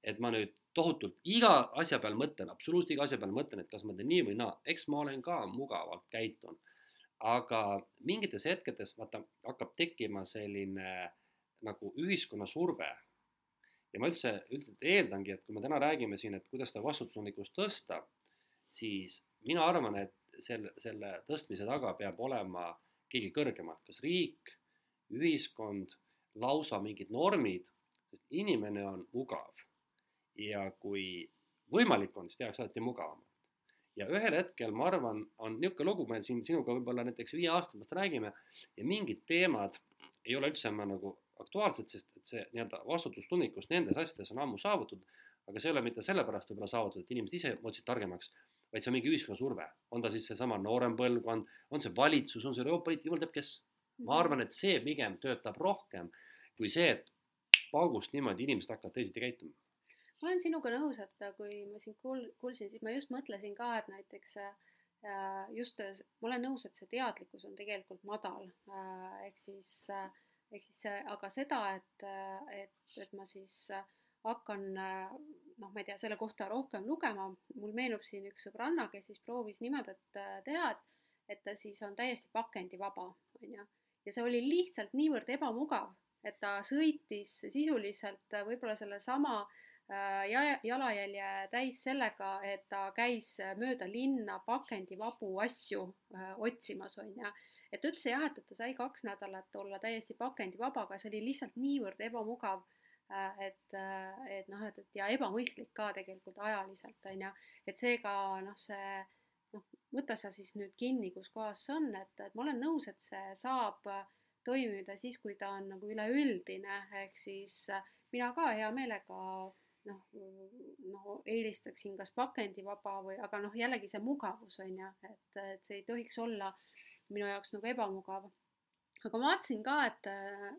et ma nüüd tohutult iga asja peal mõtlen, absoluutselt iga asja peal mõtlen, et kas ma teen nii või naa, eks ma olen ka mugavalt käitunud. Aga mingites hetkedes vaata hakkab tekkima selline nagu ühiskonna surve. ja ma üldse, üldiselt eeldangi, et kui me täna räägime siin, et kuidas seda vastutustundlikkust tõsta, siis mina arvan, et selle, selle tõstmise taga peab olema keegi kõrgemalt, kas riik, ühiskond, lausa mingid normid, sest inimene on mugav. ja kui võimalik on, siis tehakse alati mugavamalt. Ja ühel hetkel, ma arvan, on niisugune lugu, me siin sinuga võib-olla näiteks viie aasta pärast räägime ja mingid teemad ei ole üldse enam nagu aktuaalsed, sest et see nii-öelda vastutustundlikkus nendes asjades on ammu saavutatud, aga see ei ole mitte sellepärast võib-olla saavutatud, et inimesed ise muutusid targemaks, vaid see on mingi ühiskonna surve, on ta siis seesama noorem põlvkond, on see valitsus, on see Euroopa Liit, jumal teab kes. ma Mhm. arvan, et see pigem töötab rohkem kui see, et paugust niimoodi inimesed hakkavad teisiti käituma. Ma olen sinuga nõus, et kui ma sind kuul-, kuulsin, siis ma just mõtlesin ka, et näiteks äh, just, ma olen nõus, et see teadlikkus on tegelikult madal, ehk siis, ehk siis aga seda, et, et, et ma siis hakkan noh, ma ei tea, selle kohta rohkem lugema, mul meenub siin üks sõbranna, kes siis proovis niimoodi teha, et, et ta siis on täiesti pakendivaba, on ju, ja see oli lihtsalt niivõrd ebamugav, et ta sõitis sisuliselt võib-olla sellesama jalajälje täis sellega, et ta käis mööda linna pakendivabu asju otsimas, on ju. et ütles jah, et, et ta sai kaks nädalat olla täiesti pakendivaba, aga see oli lihtsalt niivõrd ebamugav, et, et noh, et, et ja ebamõistlik ka tegelikult ajaliselt, on ju. et seega noh, see noh, võta sa siis nüüd kinni, kus kohas see on, et, et ma olen nõus, et see saab toimida siis, kui ta on nagu üleüldine, ehk siis mina ka hea meelega noh, noh eelistaksin kas pakendivaba või, aga noh, jällegi see mugavus on ju, et, et see ei tohiks olla minu jaoks nagu ebamugav. aga ma vaatasin ka, et,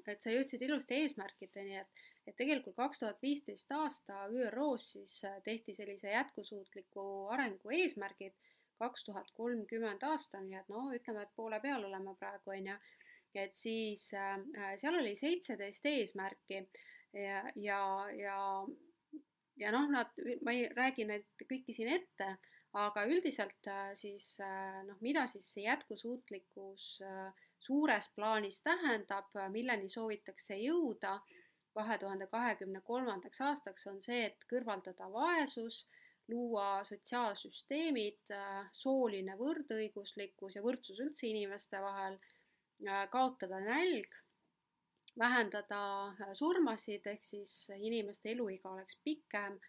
et sa jõudsid ilusti eesmärkideni, et, et tegelikult kaks tuhat viisteist aasta ÜRO-s siis tehti sellise jätkusuutliku arengu eesmärgid kaks tuhat kolmkümmend aastani, et no ütleme, et poole peal oleme praegu, on ju. et siis äh, seal oli seitseteist eesmärki ja, ja, ja, ja noh, nad, ma ei räägi neid kõiki siin ette, aga üldiselt äh, siis äh, noh, mida siis see jätkusuutlikkus äh, suures plaanis tähendab, milleni soovitakse jõuda? kahe tuhande kahekümne kolmandaks aastaks, on see, et kõrvaldada vaesus luua sotsiaalsüsteemid, sooline võrdõiguslikkus ja võrdsus üldse inimeste vahel, kaotada nälg, vähendada surmasid, ehk siis inimeste eluiga oleks pikem,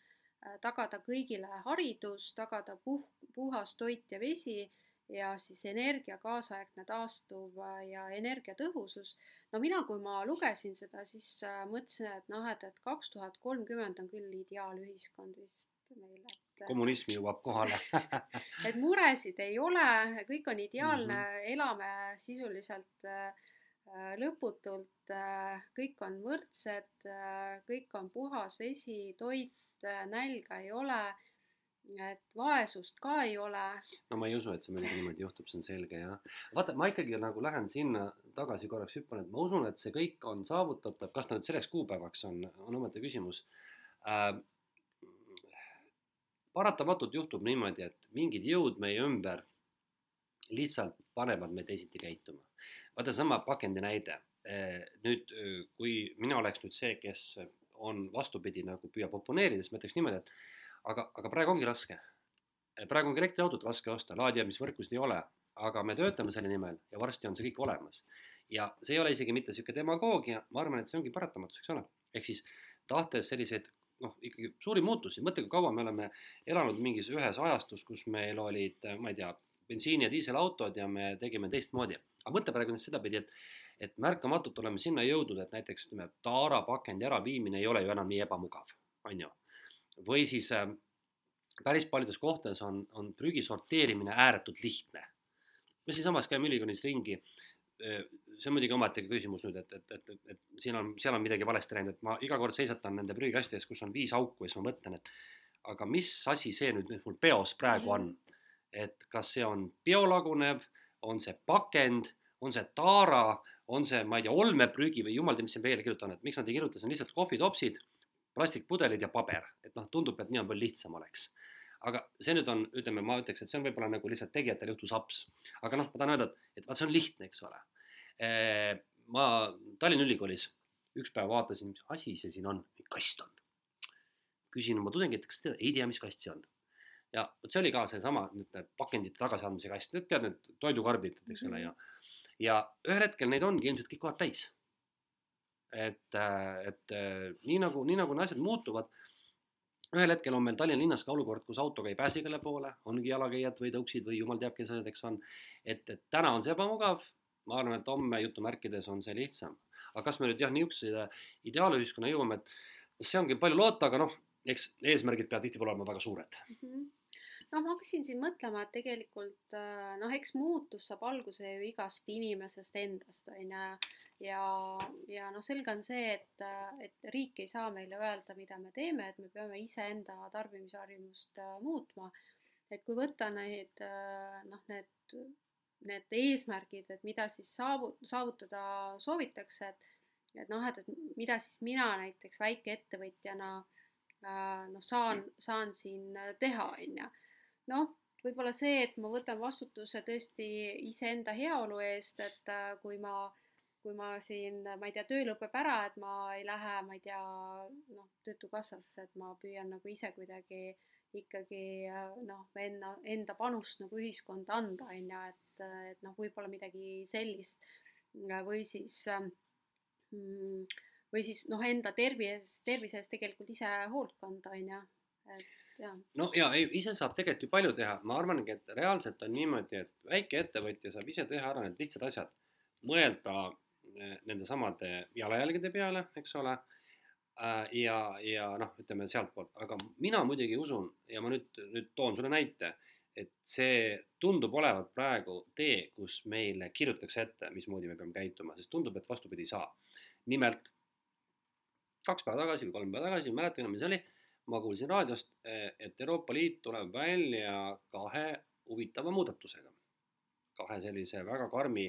tagada kõigile haridus, tagada puh-, puhas toit ja vesi ja siis energia kaasaegne taastuv ja energiatõhusus. no mina, kui ma lugesin seda, siis mõtlesin, et noh, et, et kaks tuhat kolmkümmend on küll ideaalühiskond vist meil, et kommunism jõuab kohale et muresid ei ole, kõik on ideaalne mm, -hmm. elame sisuliselt äh, lõputult äh,, kõik on võrdsed äh,, kõik on puhas vesi, toit, nälga ei ole, et vaesust ka ei ole. no ma ei usu, et see muidugi niimoodi juhtub, see on selge jah. vaata, ma ikkagi nagu lähen sinna tagasi korraks hüppan, et ma usun, et see kõik on saavutatav, kas ta nüüd selleks kuupäevaks on, on omaette küsimus äh, paratamatult juhtub niimoodi, et mingid jõud meie ümber lihtsalt panevad meid teisiti käituma. Vaata sama pakendi näide. nüüd, kui mina oleks nüüd see, kes on vastupidi nagu püüab oponeerida, siis ma ütleks niimoodi, et aga, aga praegu ongi raske. praegu ongi elektriautot raske osta, laadimisvõrkusid ei ole, aga me töötame selle nimel ja varsti on see kõik olemas. ja see ei ole isegi mitte niisugune demagoogia, ma arvan, et see ongi paratamatus, eks ole. ehk siis tahtes selliseid noh, ikkagi suuri muutusi, mõtle, kui kaua me oleme elanud mingis ühes ajastus, kus meil olid, ma ei tea, bensiini- ja diiselautod ja me tegime teistmoodi. Aga mõtle praegu nüüd sedapidi, et, et märkamatult oleme sinna jõudnud, et näiteks ütleme, taarapakendi äraviimine ei ole ju enam nii ebamugav, on ju. või siis äh, päris paljudes kohtades on, on prügi sorteerimine ääretult lihtne. me siinsamas käime ülikoolis ringi see on muidugi omaette küsimus nüüd, et, et, et, et siin on, seal on midagi valesti läinud, et ma iga kord seisatan nende prügikasti ees, kus on viis auku ja siis ma mõtlen, et aga mis asi see nüüd nüüd mul peos praegu on? et kas see on biolagunev, on see pakend, on see taara, on see, ma ei tea, olmeprügi või jumal teab, mis siin veel kirjutatud on, et miks nad ei kirjuta, see on lihtsalt kohvitopsid, plastikpudelid ja paber, et noh, tundub, et nii on palju lihtsam oleks aga see nüüd on, ütleme, ma ütleks, et see on võib-olla nagu lihtsalt tegijatel juhtus aps. aga noh, ma tahan öelda, et, et vaat see on lihtne, eks ole. ma Tallinna Ülikoolis üks päev vaatasin, mis asi see siin on, kast on. küsin oma tudengitelt, kas te ei tea, mis kast see on? Ja vot see oli ka seesama nüüd pakendite tagasiandmise kast, need tead need toidukarbid, eks ole, ja ja ühel hetkel neid ongi ilmselt kõik kohad täis. et, et nii nagu, nii nagu need asjad muutuvad ühel hetkel on meil Tallinna linnas ka olukord, kus autoga ei pääse igale poole, ongi jalakäijad või tõuksid või jumal teab, kes asjad, eks on. et, et täna on see ebamugav, ma arvan, et homme jutumärkides on see lihtsam. aga kas me nüüd jah, niisuguse ideaalühiskonna jõuame, et see ongi palju loota, aga noh, eks eesmärgid peavad tihtipeale olema väga suured mm. -hmm noh, ma hakkasin siin mõtlema, et tegelikult äh, noh, eks muutus saab alguse ju igast inimesest endast, on ju. ja, ja noh, selge on see, et, et riik ei saa meile öelda, mida me teeme, et me peame iseenda tarbimisharjumust äh, muutma. et kui võtta neid äh, noh, need, need eesmärgid, et mida siis saavu-, saavutada soovitakse, et et noh, et, et mida siis mina näiteks väikeettevõtjana noh, saan, saan siin teha, on ju noh, võib-olla see, et ma võtan vastutuse tõesti iseenda heaolu eest, et äh, kui ma, kui ma siin, ma ei tea, töö lõpeb ära, et ma ei lähe, ma ei tea, noh, Töötukassasse, et ma püüan nagu ise kuidagi ikkagi äh, noh, enda, enda panust nagu ühiskonda anda, on ju, et, et noh, võib-olla midagi sellist. Või siis mm, või siis noh, enda tervise, tervise eest tegelikult ise hoolt kanda, on ju, et no ja ei, ise saab tegelikult ju palju teha, ma arvangi, et reaalselt on niimoodi, et väikeettevõtja saab ise teha ära need lihtsad asjad, mõelda eh, nende samade jalajälgede peale, eks ole. Äh, ja, ja noh, ütleme sealtpoolt, aga mina muidugi usun ja ma nüüd, nüüd toon sulle näite, et see tundub olevat praegu tee, kus meile kirjutatakse ette, mismoodi me peame käituma, sest tundub, et vastupidi ei saa. nimelt kaks päeva tagasi või kolm päeva tagasi, ei mäleta enam, mis oli ma kuulsin raadiost, et Euroopa Liit tuleb välja kahe huvitava muudatusega. kahe sellise väga karmi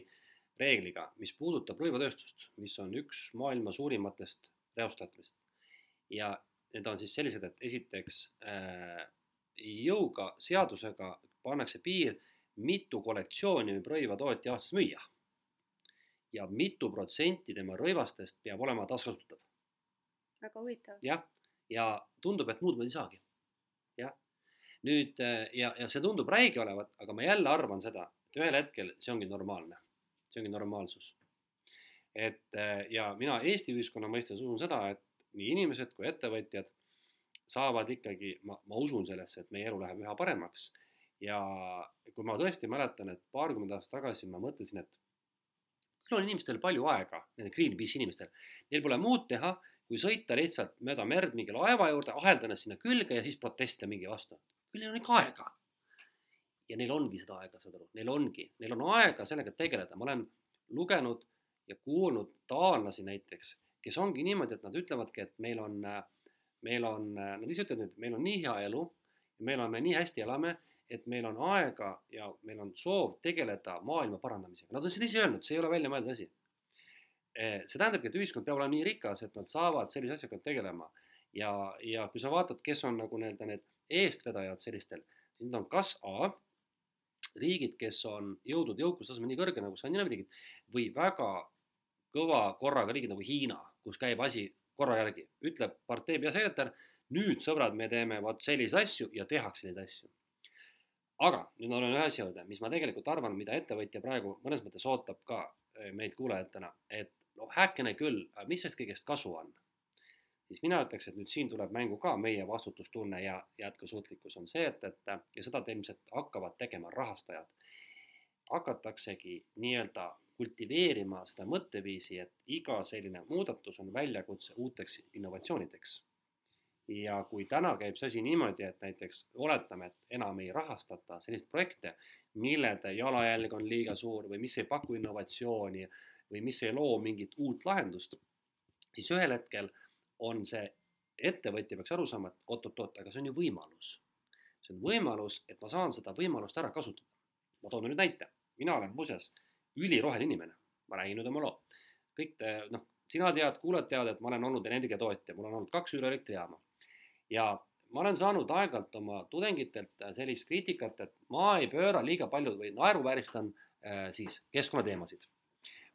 reegliga, mis puudutab rõivatööstust, mis on üks maailma suurimatest reostajatest. ja need on siis sellised, et esiteks äh, jõuga, seadusega pannakse piir, mitu kollektsiooni võib rõivatootja aastas müüa. ja mitu protsenti tema rõivastest peab olema taaskasutatav. väga huvitav. jah ja tundub, et muud moodi ei saagi. jah, nüüd äh, ja, ja see tundub räige olevat, aga ma jälle arvan seda, et ühel hetkel see ongi normaalne, see ongi normaalsus. et äh, ja mina Eesti ühiskonna mõistes usun seda, et nii inimesed kui ettevõtjad saavad ikkagi, ma, ma usun sellesse, et meie elu läheb üha paremaks. ja kui ma tõesti mäletan, et paarkümmend aastat tagasi ma mõtlesin, et küll on inimestel palju aega, nendel Greenpeace'i inimestel, neil pole muud teha kui sõita lihtsalt mööda merd mingi laeva juurde, ahelda ennast sinna külge ja siis protestida mingi vastu. küll neil on ikka aega. ja neil ongi seda aega, saad aru, neil ongi, neil on aega sellega tegeleda, ma olen lugenud ja kuulnud taanlasi näiteks, kes ongi niimoodi, et nad ütlevadki, et meil on, meil on, nad ise ütlevad, et meil on nii hea elu, me elame nii hästi elame, et meil on aega ja meil on soov tegeleda maailma parandamisega, nad on seda ise öelnud, see ei ole välja mõeldud asi see tähendabki, et ühiskond peab olema nii rikas, et nad saavad sellise asjaga tegelema. ja, ja kui sa vaatad, kes on nagu nii-öelda need eestvedajad sellistel, siis need on kas A, riigid, kes on jõudnud jõukustaseme nii kõrge nagu Skandinaavia riigid või väga kõva korraga riigid nagu Hiina, kus käib asi korra järgi, ütleb partei peasekretär, nüüd sõbrad, me teeme vot selliseid asju ja tehakse neid asju. aga nüüd ma olen ühe asja juurde, mis ma tegelikult arvan, mida ettevõtja praegu mõnes mõttes ootab ka eh, meid kuulajatena, et noh, hääkene küll, mis sellest kõigest kasu on? siis mina ütleks, et nüüd siin tuleb mängu ka meie vastutustunne ja jätkusuutlikkus on see, et, et ja seda ilmselt hakkavad tegema rahastajad. hakataksegi nii-öelda kultiveerima seda mõtteviisi, et iga selline muudatus on väljakutse uuteks innovatsioonideks. ja kui täna käib see asi niimoodi, et näiteks oletame, et enam ei rahastata selliseid projekte, millede jalajälg on liiga suur või mis ei paku innovatsiooni või mis ei loo mingit uut lahendust, siis ühel hetkel on see ettevõtja peaks aru saama, et oot-oot-oot, aga see on ju võimalus. see on võimalus, et ma saan seda võimalust ära kasutada. ma toon nüüd näite, mina olen muuseas üliroheline inimene, ma räägin nüüd oma loo. kõik te, noh, sina tead, kuulajad teavad, et ma olen olnud energiatootja, mul on olnud kaks hüdroelektrijaama ja ma olen saanud aeg-ajalt oma tudengitelt sellist kriitikat, et ma ei pööra liiga palju või naeruvääristan äh, siis keskkonnateemasid.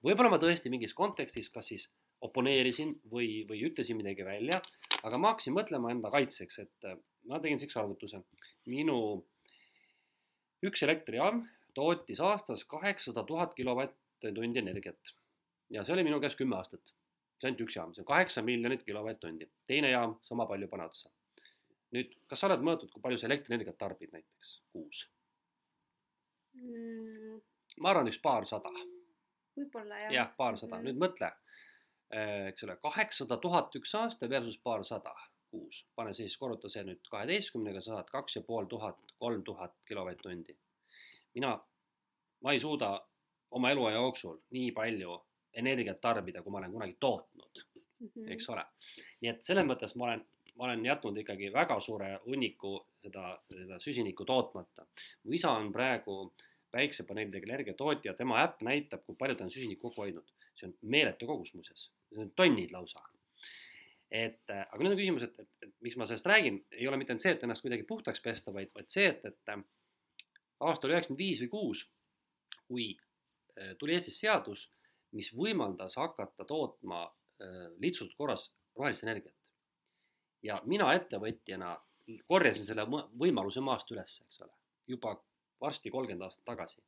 Võib-olla ma tõesti mingis kontekstis, kas siis oponeerisin või, või ütlesin midagi välja, aga ma hakkasin mõtlema enda kaitseks, et äh, ma tegin siukse arvutuse. minu üks elektrijaam tootis aastas kaheksasada tuhat kilovatt-tundi energiat ja see oli minu käes kümme aastat. see on ainult üks jaam, see on kaheksa miljonit kilovatt-tundi, teine jaam sama palju pane otsa. nüüd, kas sa oled mõõtnud, kui palju sa elektrienergiat tarbid näiteks kuus mm,? ma arvan, üks paarsada. Võib-olla jah. jah, paarsada, nüüd mõtle, eks ole, kaheksasada tuhat üks aasta versus paarsada kuus, pane siis, korruta see nüüd kaheteistkümnega, sa saad kaks ja pool tuhat, kolm tuhat kilovatt-tundi. mina, ma ei suuda oma eluaja jooksul nii palju energiat tarbida, kui ma olen kunagi tootnud mm, -hmm. eks ole. nii et selles mõttes ma olen, ma olen jätnud ikkagi väga suure hunniku seda, seda süsinikku tootmata. mu isa on praegu päiksepaneelidega energiatootja, tema äpp näitab, kui palju ta on süsinikku kokku hoidnud. see on meeletu kogus muuseas, need on tonnid lausa. et aga nüüd on küsimus, et, et, et miks ma sellest räägin, ei ole mitte ainult see, et ennast kuidagi puhtaks pesta, vaid, vaid see, et, et aastal üheksakümmend viis või kuus, kui tuli Eestis seadus mis võimaldas hakata tootma äh, lihtsustatud korras rohelist energiat. ja mina ettevõtjana korjasin selle võimaluse maast üles, eks ole, juba varsti kolmkümmend aastat tagasi.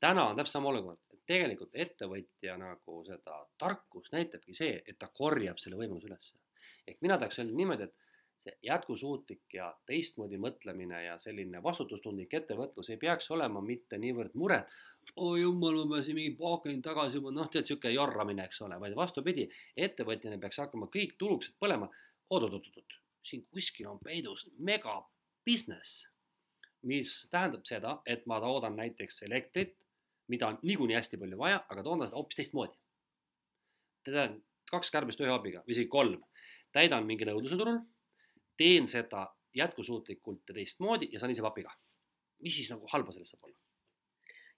täna on täpselt sama olukord, et tegelikult ettevõtja nagu seda tarkust näitabki see, et ta korjab selle võimaluse ülesse. ehk mina tahaks öelda niimoodi, et see jätkusuutlik ja teistmoodi mõtlemine ja selline vastutustundlik ettevõtlus ei peaks olema mitte niivõrd muret, oi jumal, ma pean siin mingi paakeni tagasi, noh, tead, sihuke jorramine, eks ole, vaid vastupidi, ettevõtjana peaks hakkama kõik tuluksed põlema oot,. oot-oot-oot, siin kuskil on peidus mega business, mis tähendab seda, et ma toodan näiteks elektrit, mida on niikuinii hästi palju vaja, aga toodan seda hoopis teistmoodi. teda kaks kärbest ühe hoobiga või isegi kolm, täidan mingi nõudluse turul teen seda jätkusuutlikult ja teistmoodi ja saan ise papiga. mis siis nagu halba sellest saab olla?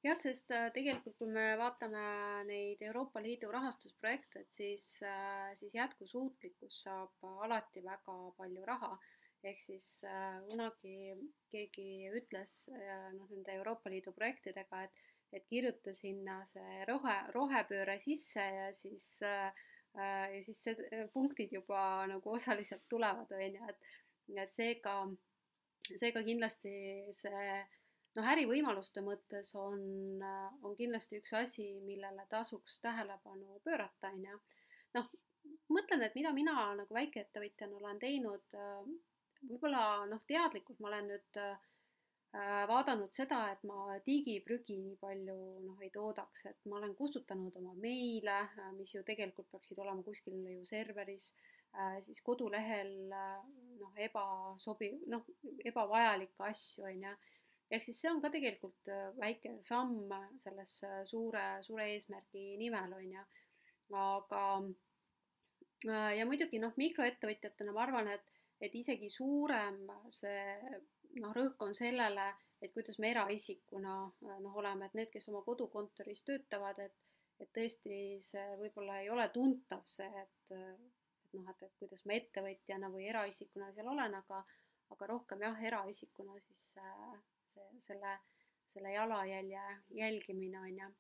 jah, sest äh, tegelikult, kui me vaatame neid Euroopa Liidu rahastusprojekte, et siis, äh, siis jätkusuutlikkus saab alati väga palju raha. Ehk siis äh, kunagi keegi ütles noh, nende Euroopa Liidu projektidega, et, et kirjuta sinna see rohe, rohepööre sisse ja siis äh, Äh, ja siis see äh, punktid juba nagu osaliselt tulevad, on ju, et, et seega, seega kindlasti see noh, ärivõimaluste mõttes on, on kindlasti üks asi, millele tasuks tähelepanu pöörata, on ju. noh, mõtlen, et mida mina nagu väikeettevõtjana olen teinud, äh, võib-olla noh, teadlikult ma olen nüüd äh, Äh, vaadanud seda, et ma digiprügi nii palju noh, ei toodaks, et ma olen kustutanud oma meile, äh, mis ju tegelikult peaksid olema kuskil ju serveris, äh, siis kodulehel noh, ebasobiv, noh, ebavajalikke asju, on ju. ehk siis see on ka tegelikult väike samm selles suure, suure eesmärgi nimel, on ju. aga ja muidugi noh, mikroettevõtjatena ma arvan, et, et isegi suurem see noh, rõhk on sellele, et kuidas me eraisikuna noh, oleme, et need, kes oma kodukontoris töötavad, et, et tõesti see võib-olla ei ole tuntav see, et, et noh, et, et kuidas ma ettevõtjana või eraisikuna seal olen, aga, aga rohkem jah, eraisikuna siis see, selle, selle jalajälje jälgimine on ju.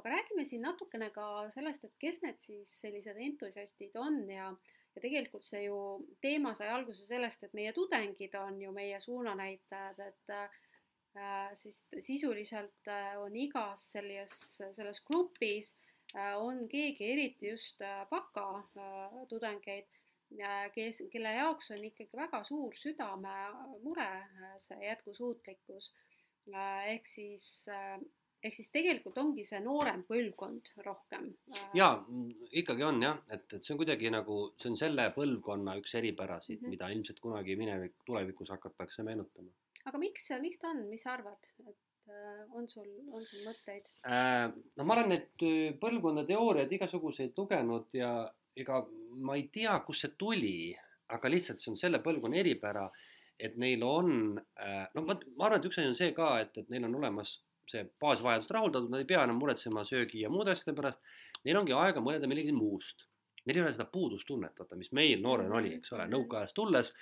aga räägime siin natukene ka sellest, et kes need siis sellised entusiastid on ja ja tegelikult see ju teema sai alguse sellest, et meie tudengid on ju meie suunanäitajad, et äh, siis sisuliselt äh, on igas selles, selles grupis äh, on keegi, eriti just äh, bakatudengeid äh,, kes, kelle jaoks on ikkagi väga suur südamemure äh, see jätkusuutlikkus äh,. ehk siis äh, ehk siis tegelikult ongi see noorem põlvkond rohkem. Äh, ja ikkagi on jah, et, et see on kuidagi nagu, see on selle põlvkonna üks eripärasid mm, -hmm. mida ilmselt kunagi minevik, tulevikus hakatakse meenutama. aga miks, miks ta on, mis sa arvad, et äh, on sul, on sul mõtteid äh,? no ma olen neid põlvkonna teooriaid igasuguseid lugenud ja ega ma ei tea, kust see tuli, aga lihtsalt see on selle põlvkonna eripära, et neil on, noh, ma, ma arvan, et üks asi on see ka, et, et neil on olemas see baasvajadused rahuldatud, nad ei pea enam muretsema söögi ja muude asjade pärast. Neil ongi aega mõelda millegi muust. Neil ei ole seda puudustunnet, vaata, mis meil noorena oli, eks ole, nõukaajast tulles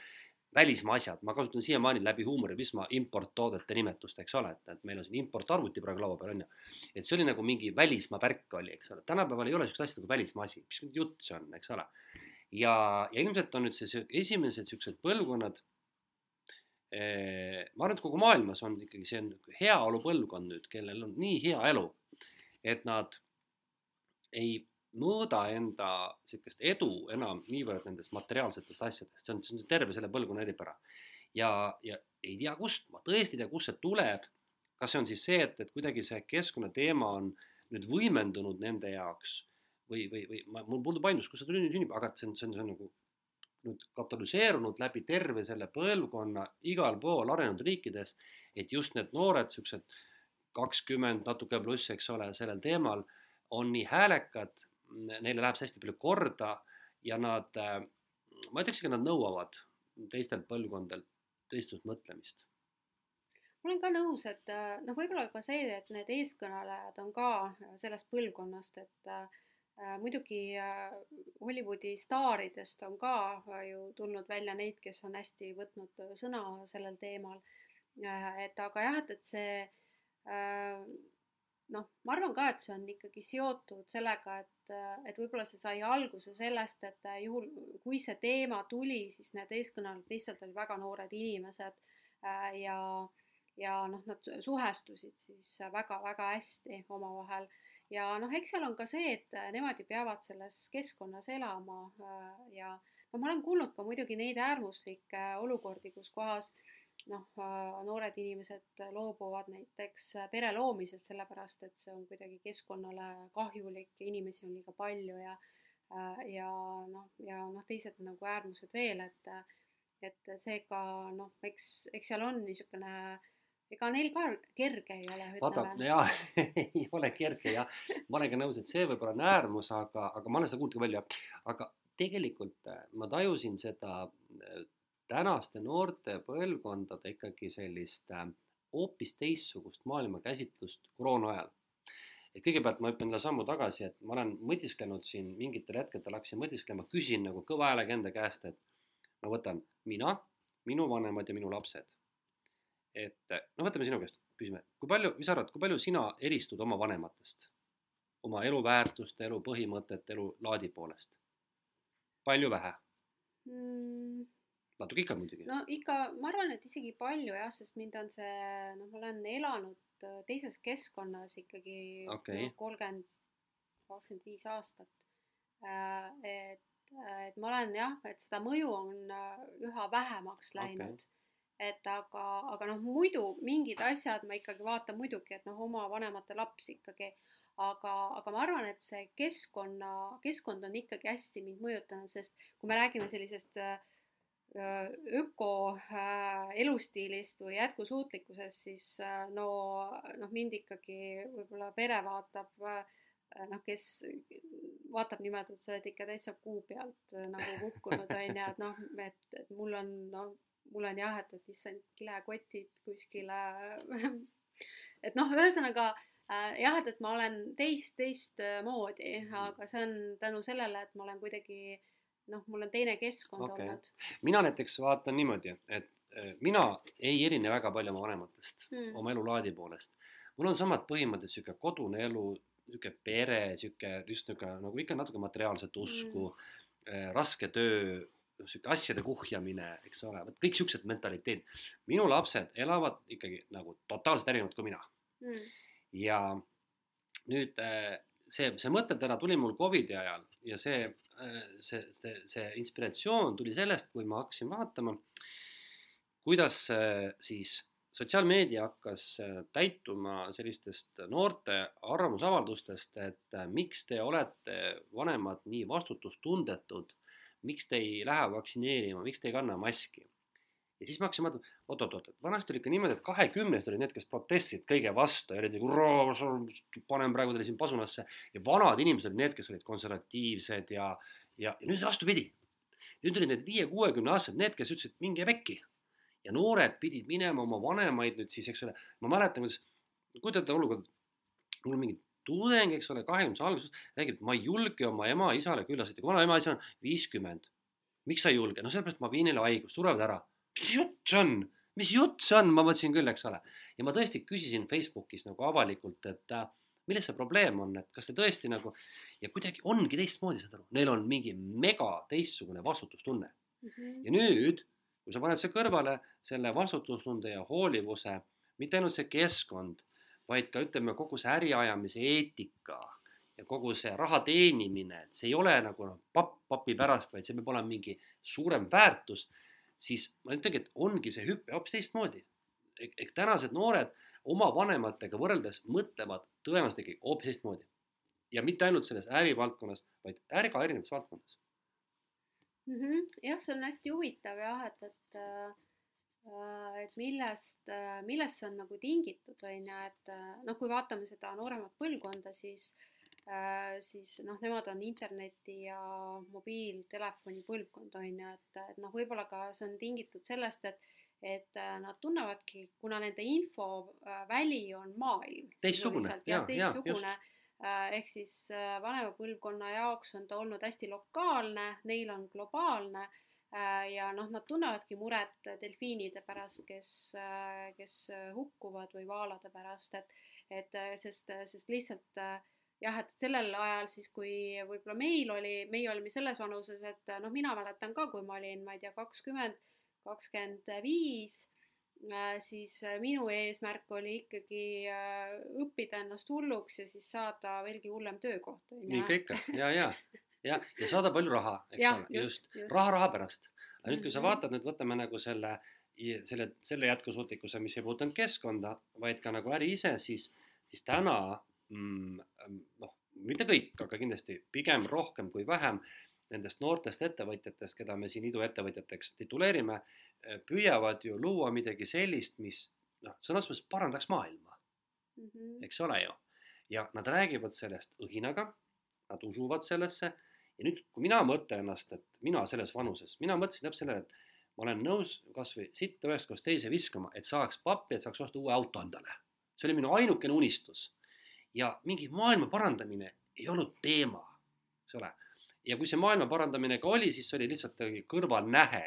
välismaa asjad, ma kasutan siiamaani läbi huumoriprisma importtoodete nimetust, eks ole, et, et meil on siin importarvuti praegu laua peal on ju. et see oli nagu mingi välismaa värk oli, eks ole, tänapäeval ei ole sihukest asja nagu välismaa asi, mis jutt see on, eks ole. ja, ja ilmselt on nüüd see esimesed siuksed põlvkonnad ma arvan, et kogu maailmas on ikkagi see heaolu põlvkond nüüd, kellel on nii hea elu, et nad ei mõõda enda sihukest edu enam niivõrd nendest materiaalsetest asjadest, see on, see on terve selle põlvkonna eripära. ja, ja ei tea kust, ma tõesti ei tea, kust see tuleb. kas see on siis see, et, et kuidagi see keskkonnateema on nüüd võimendunud nende jaoks või, või, või ma, mul puudub aimdus, kust see tuli sünnib, aga see on, see on, see on nagu nüüd katalüseerunud läbi terve selle põlvkonna igal pool arenenud riikides, et just need noored siuksed kakskümmend natuke pluss, eks ole, sellel teemal on nii häälekad neile läheb see hästi palju korda ja nad, äh, ma ütleks, et nad nõuavad teistelt põlvkondadelt teistsugust mõtlemist. ma olen ka nõus, et äh, noh, võib-olla ka see, et need eeskõnelejad on ka sellest põlvkonnast, et äh, muidugi äh, Hollywoodi staaridest on ka ju tulnud välja neid, kes on hästi võtnud sõna sellel teemal. et aga jah, et, et see äh, noh, ma arvan ka, et see on ikkagi seotud sellega, et, et võib-olla see sai alguse sellest, et juhul, kui see teema tuli, siis need eeskõnelejad lihtsalt olid väga noored inimesed äh, ja, ja noh, nad suhestusid siis väga-väga hästi omavahel ja noh, eks seal on ka see, et nemad ju peavad selles keskkonnas elama äh, ja noh, ma olen kuulnud ka muidugi neid äärmuslikke olukordi, kus kohas äh, noh, noored inimesed loobuvad näiteks pere loomisest, sellepärast et see on kuidagi keskkonnale kahjulik inimesi on liiga palju ja ja noh, ja noh, teised nagu äärmused veel, et et seega noh, eks, eks seal on niisugune ega neil ka kerge ei ole. vaata, jaa ei ole kerge jah, ma olen ka nõus, et see võib-olla on äärmus, aga, aga ma olen seda kuulnud ka välja, aga tegelikult ma tajusin seda tänaste noorte põlvkondade ikkagi sellist äh, hoopis teistsugust maailmakäsitlust koroona ajal. et kõigepealt ma hüppan jälle sammu tagasi, et ma olen mõtisklenud siin mingitel hetkedel hakkasin mõtisklema, küsin nagu kõva häälega enda käest, et ma võtan mina, minu vanemad ja minu lapsed. Et no võtame sinu käest, küsime, kui palju, mis sa arvad, kui palju sina eristud oma vanematest? oma eluväärtuste, elu põhimõtete, elu laadi poolest? palju, vähe mm.? natuke ikka muidugi. no ikka, ma arvan, et isegi palju jah, sest mind on see, noh, ma olen elanud äh, teises keskkonnas ikkagi okay. no, kolmkümmend, kakskümmend viis aastat. Äh, et, et ma olen jah, et seda mõju on äh, üha vähemaks läinud okay et aga, aga noh, muidu mingid asjad ma ikkagi vaatan muidugi, et noh, oma vanemate laps ikkagi, aga, aga ma arvan, et see keskkonna, keskkond on ikkagi hästi mind mõjutanud, sest kui me räägime sellisest äh, öko äh, elustiilist või jätkusuutlikkusest, siis äh, no noh, mind ikkagi võib-olla pere vaatab noh, kes vaatab niimoodi, et sa oled ikka täitsa kuu pealt nagu kukkunud on ju, et noh, et mul on noh, mul on jah, et, et issand kilekotid kuskile et noh, ühesõnaga äh, jah, et, et ma olen teist, teistmoodi, aga see on tänu sellele, et ma olen kuidagi äh, noh, mul on teine keskkond okay. olnud. mina näiteks vaatan niimoodi, et äh, mina ei erine väga palju oma vanematest hmm. oma elulaadi poolest. mul on samad põhimõtted, sihuke kodune elu, sihuke pere, sihuke just nihuke nagu ikka natuke materiaalset usku hmm., raske töö, sihuke asjade kuhjamine, eks ole, vot kõik siuksed mentaliteedid. minu lapsed elavad ikkagi nagu totaalselt erinevalt kui mina hmm.. ja nüüd äh, see, see mõttetera tuli mul Covidi ajal ja see Äh, see, see, see inspiratsioon tuli sellest, kui ma hakkasin vaatama, kuidas siis sotsiaalmeedia hakkas äh, täituma sellistest noorte arvamusavaldustest, et äh, miks te olete vanemad nii vastutustundetud, miks te ei lähe vaktsineerima, miks te ei kanna maski ja siis ma hakkasin mõtlema, oot-oot-oot, vanasti oli ikka niimoodi, et kahekümnesed olid need, kes protestisid kõige vastu ja olid nagu, panen praegu teile siin pasunasse. ja vanad inimesed olid need, kes olid konservatiivsed ja, ja, ja nüüd vastupidi. nüüd olid need viie-kuuekümne aastased need, kes ütlesid, minge pekki. ja noored pidid minema oma vanemaid nüüd siis, eks ole, ma mäletan, kuidas, kujutate olukorda, mul mingi tudeng, eks ole, kahekümnendase alguses räägib, ma ei julge oma ema-isale külla sõita, kui vanaema-isa on viiskümmend. miks sa ei julge? no sellepärast ma viin neile haigust, surevad ära. mis jutt see on? mis jutt see on, ma mõtlesin küll, eks ole. ja ma tõesti küsisin Facebookis nagu avalikult, et äh, milles see probleem on, et kas te tõesti nagu ja kuidagi ongi teistmoodi, saad aru, neil on mingi mega teistsugune vastutustunne mm. -hmm. ja nüüd, kui sa paned see kõrvale, selle vastutustunde ja hoolivuse, mitte ainult see keskkond, vaid ka ütleme, kogu see äriajamise eetika ja kogu see raha teenimine, et see ei ole nagu noh, papp papi pärast, vaid see peab olema mingi suurem väärtus, siis ma ütlengi, et ongi see hüpe hoopis teistmoodi. ehk tänased noored oma vanematega võrreldes mõtlevad tõenäoliselt ikkagi hoopis teistmoodi. ja mitte ainult selles ärivaldkonnas, vaid ärga erinevates valdkondades mm. -hmm. jah, see on hästi huvitav jah, et, et äh, et millest, millest see on nagu tingitud, on ju, et noh, kui vaatame seda nooremat põlvkonda, siis siis noh, nemad on interneti ja mobiiltelefoni põlvkond, on ju, et, et noh, võib-olla ka see on tingitud sellest, et et äh, nad tunnevadki, kuna nende infoväli on maailm. teistsugune, ja, teistsugune äh, ehk siis äh, vanema põlvkonna jaoks on ta olnud hästi lokaalne, neil on globaalne ja noh, nad tunnevadki muret delfiinide pärast, kes, kes hukkuvad või vaalade pärast, et, et sest, sest lihtsalt jah, et sellel ajal siis, kui võib-olla meil oli, meie olime selles vanuses, et noh, mina mäletan ka, kui ma olin, ma ei tea, kakskümmend kakskümmend viis, äh, siis äh, minu eesmärk oli ikkagi äh, õppida ennast hulluks ja siis saada veelgi hullem töökoht. nii ikka, ikka ja, ja, ja, ja saada palju raha, eks ja, ole, just, just., raha raha pärast. aga nüüd, kui sa mhm. vaatad nüüd, võtame nagu selle, selle, selle jätkusuutlikkuse, mis ei puuduta ainult keskkonda, vaid ka nagu äri ise, siis, siis täna mm, noh, mitte kõik, aga kindlasti pigem rohkem kui vähem nendest noortest ettevõtjatest, keda me siin iduettevõtjateks tituleerime, eh, püüavad ju luua midagi sellist, mis noh, sõna otseses mõttes parandaks maailma mm. -hmm. eks ole ju. ja nad räägivad sellest õhinaga, nad usuvad sellesse ja nüüd, kui mina mõtlen ennast, et mina selles vanuses, mina mõtlesin täpselt sellele, et ma olen nõus kasvõi sitta ühest kohast teise viskama, et saaks pappi, et saaks osta uue auto endale. see oli minu ainukene unistus. ja mingi maailma parandamine ei olnud teema, eks ole ja kui see maailma parandamine ka oli, siis see oli lihtsalt kõrvalnähe,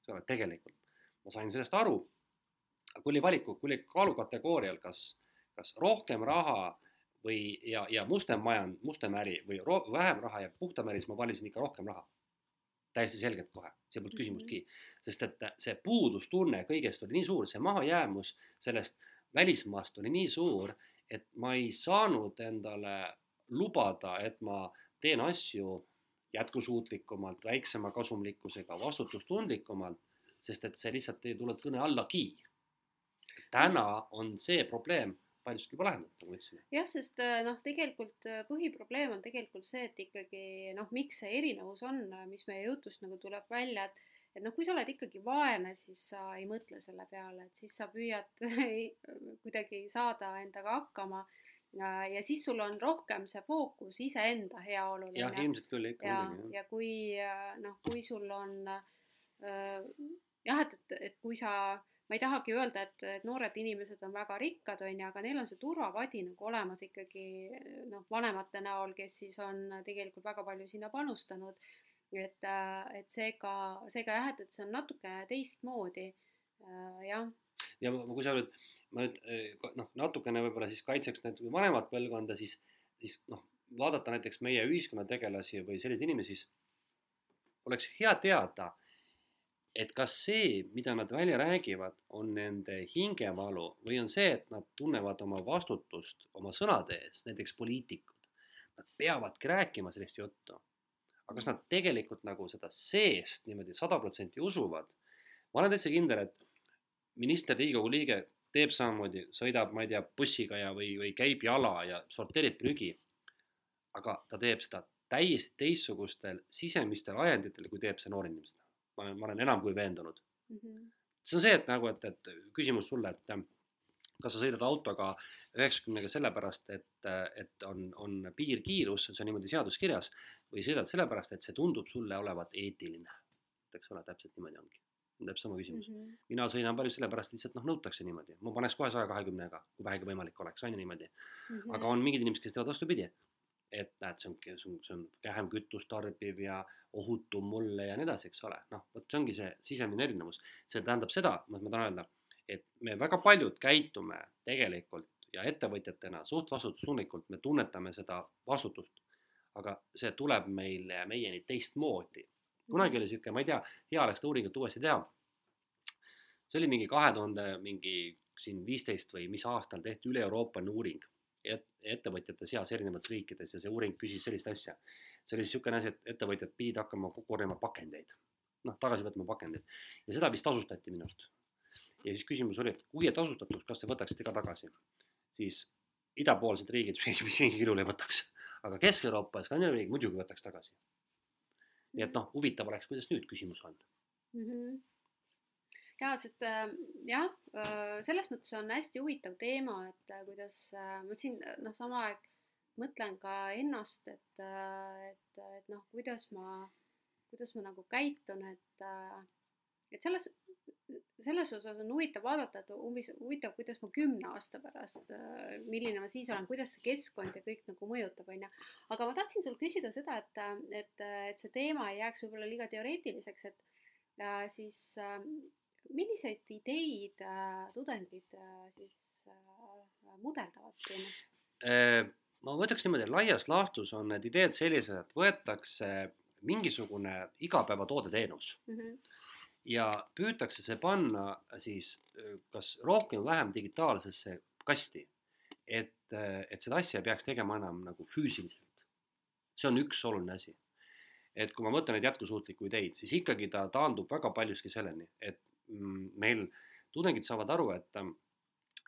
eks ole, tegelikult. ma sain sellest aru. kui oli valiku, kui oli kaalukategoorial, kas, kas rohkem raha või, ja, ja mustem majand, mustem äri või ro, vähem raha ja puhtam äri, siis ma valisin ikka rohkem raha. täiesti selgelt kohe, see polnud küsimustki, mhm. sest et see puudustunne kõigest oli nii suur, see mahajäämus sellest välismaast oli nii suur, et ma ei saanud endale lubada, et ma teen asju jätkusuutlikumalt, väiksema kasumlikkusega, vastutustundlikumalt, sest et see lihtsalt ei tulnud kõne allagi. täna on see probleem paljuski juba lahendatud, nagu ma ütlesin. jah, sest äh, noh, tegelikult äh, põhiprobleem on tegelikult see, et ikkagi noh, miks see erinevus on, mis meie jutust nagu tuleb välja, et et noh, kui sa oled ikkagi vaene, siis sa ei mõtle selle peale, et siis sa püüad kuidagi saada endaga hakkama ja siis sul on rohkem see fookus iseenda heaolul. jah, ilmselt küll ikka. ja, ja kui noh, kui sul on äh, jah, et, et, et kui sa, ma ei tahagi öelda, et, et noored inimesed on väga rikkad, on ju, aga neil on see turvavadi nagu olemas ikkagi noh, vanemate näol, kes siis on tegelikult väga palju sinna panustanud. et, et seega, seega jah, et, et see on natuke teistmoodi jah. ja kui sa nüüd ma nüüd eh, noh, natukene võib-olla siis kaitseks nüüd vanemat põlvkonda, siis, siis noh, vaadata näiteks meie ühiskonna tegelasi või selliseid inimesi, siis oleks hea teada, et kas see, mida nad välja räägivad, on nende hingevalu või on see, et nad tunnevad oma vastutust oma sõnade ees, näiteks poliitikud. Nad peavadki rääkima sellist juttu. aga kas nad tegelikult nagu seda seest niimoodi sada protsenti usuvad? ma olen täitsa kindel, et minister, Riigikogu liige teeb samamoodi, sõidab, ma ei tea, bussiga ja, või, või käib jala ja sorteerib prügi. aga ta teeb seda täiesti teistsugustel sisemistel ajenditel, kui teeb see noor inimene. Ma olen, ma olen enam kui veendunud mm. -hmm. see on see, et nagu, et, et küsimus sulle, et kas sa sõidad autoga üheksakümnega sellepärast, et, et on, on piirkiirus, see on niimoodi seaduskirjas, või sõidad sellepärast, et see tundub sulle olevat eetiline eks ole, täpselt niimoodi ongi. täpselt sama küsimus mm. -hmm. mina sõidan palju sellepärast lihtsalt noh, nõutakse niimoodi, ma paneks kohe saja kahekümnega, kui vähegi võimalik oleks, on ju niimoodi. Mhm. aga on mingid inimesed, kes teevad vastupidi. Et näed, see on, see on, vähem kütust tarbiv ja ohutum mulle ja nii edasi, eks ole, noh, vot see ongi see sisemine erinevus. see tähendab seda, ma tahan öelda, et me väga paljud käitume tegelikult ja ettevõtjatena suht vastutustundlikult, me tunnetame seda vastutust. aga see tuleb meile, meieni teistmoodi. kunagi oli sihuke, ma ei tea, hea oleks seda uuringut uuesti teha. see oli mingi kahe tuhande mingi siin viisteist või mis aastal tehti üle-Euroopaline uuring ettevõtjate seas erinevates riikides ja see uuring küsis sellist asja. see oli niisugune asi, et ettevõtjad pidid hakkama korjama pakendeid, noh, tagasi võtma pakendeid ja seda vist tasustati minu arust. ja siis küsimus oli, et kui ei tasustatud, kas te võtaksite ka tagasi, siis idapoolsed riigid mingil juhul ei võtaks, aga Kesk-Euroopa ja Skandinaavia riigid muidugi võtaks tagasi. nii et noh, huvitav oleks, kuidas nüüd küsimus on. mm. -hmm. Ja sest äh, jah äh,, selles mõttes on hästi huvitav teema, et äh, kuidas ma siin noh, sama aeg mõtlen ka ennast, et et, et noh, kuidas ma, kuidas ma nagu käitun, et et selles, selles osas on huvitav vaadata, et umbes huvitav, kuidas ma kümne aasta pärast, milline ma siis olen, kuidas see keskkond ja kõik nagu mõjutab, on ju. aga ma tahtsin sul küsida seda, et, et, et see teema ei jääks võib-olla liiga teoreetiliseks, et äh, siis milliseid ideid äh, tudengid äh, siis äh, mudeldavad siin? Äh, ma võtaks niimoodi, laias laastus on need ideed sellised, et võetakse mingisugune igapäevatoodeteenus Mm -hmm. ja püütakse see panna siis öö, kas rohkem või vähem digitaalsesse kasti. et, et seda asja ei peaks tegema enam nagu füüsiliselt. see on üks oluline asi. et kui ma mõtlen neid jätkusuutlikku ideid, siis ikkagi ta taandub väga paljuski selleni, et meil tudengid saavad aru, et ähm,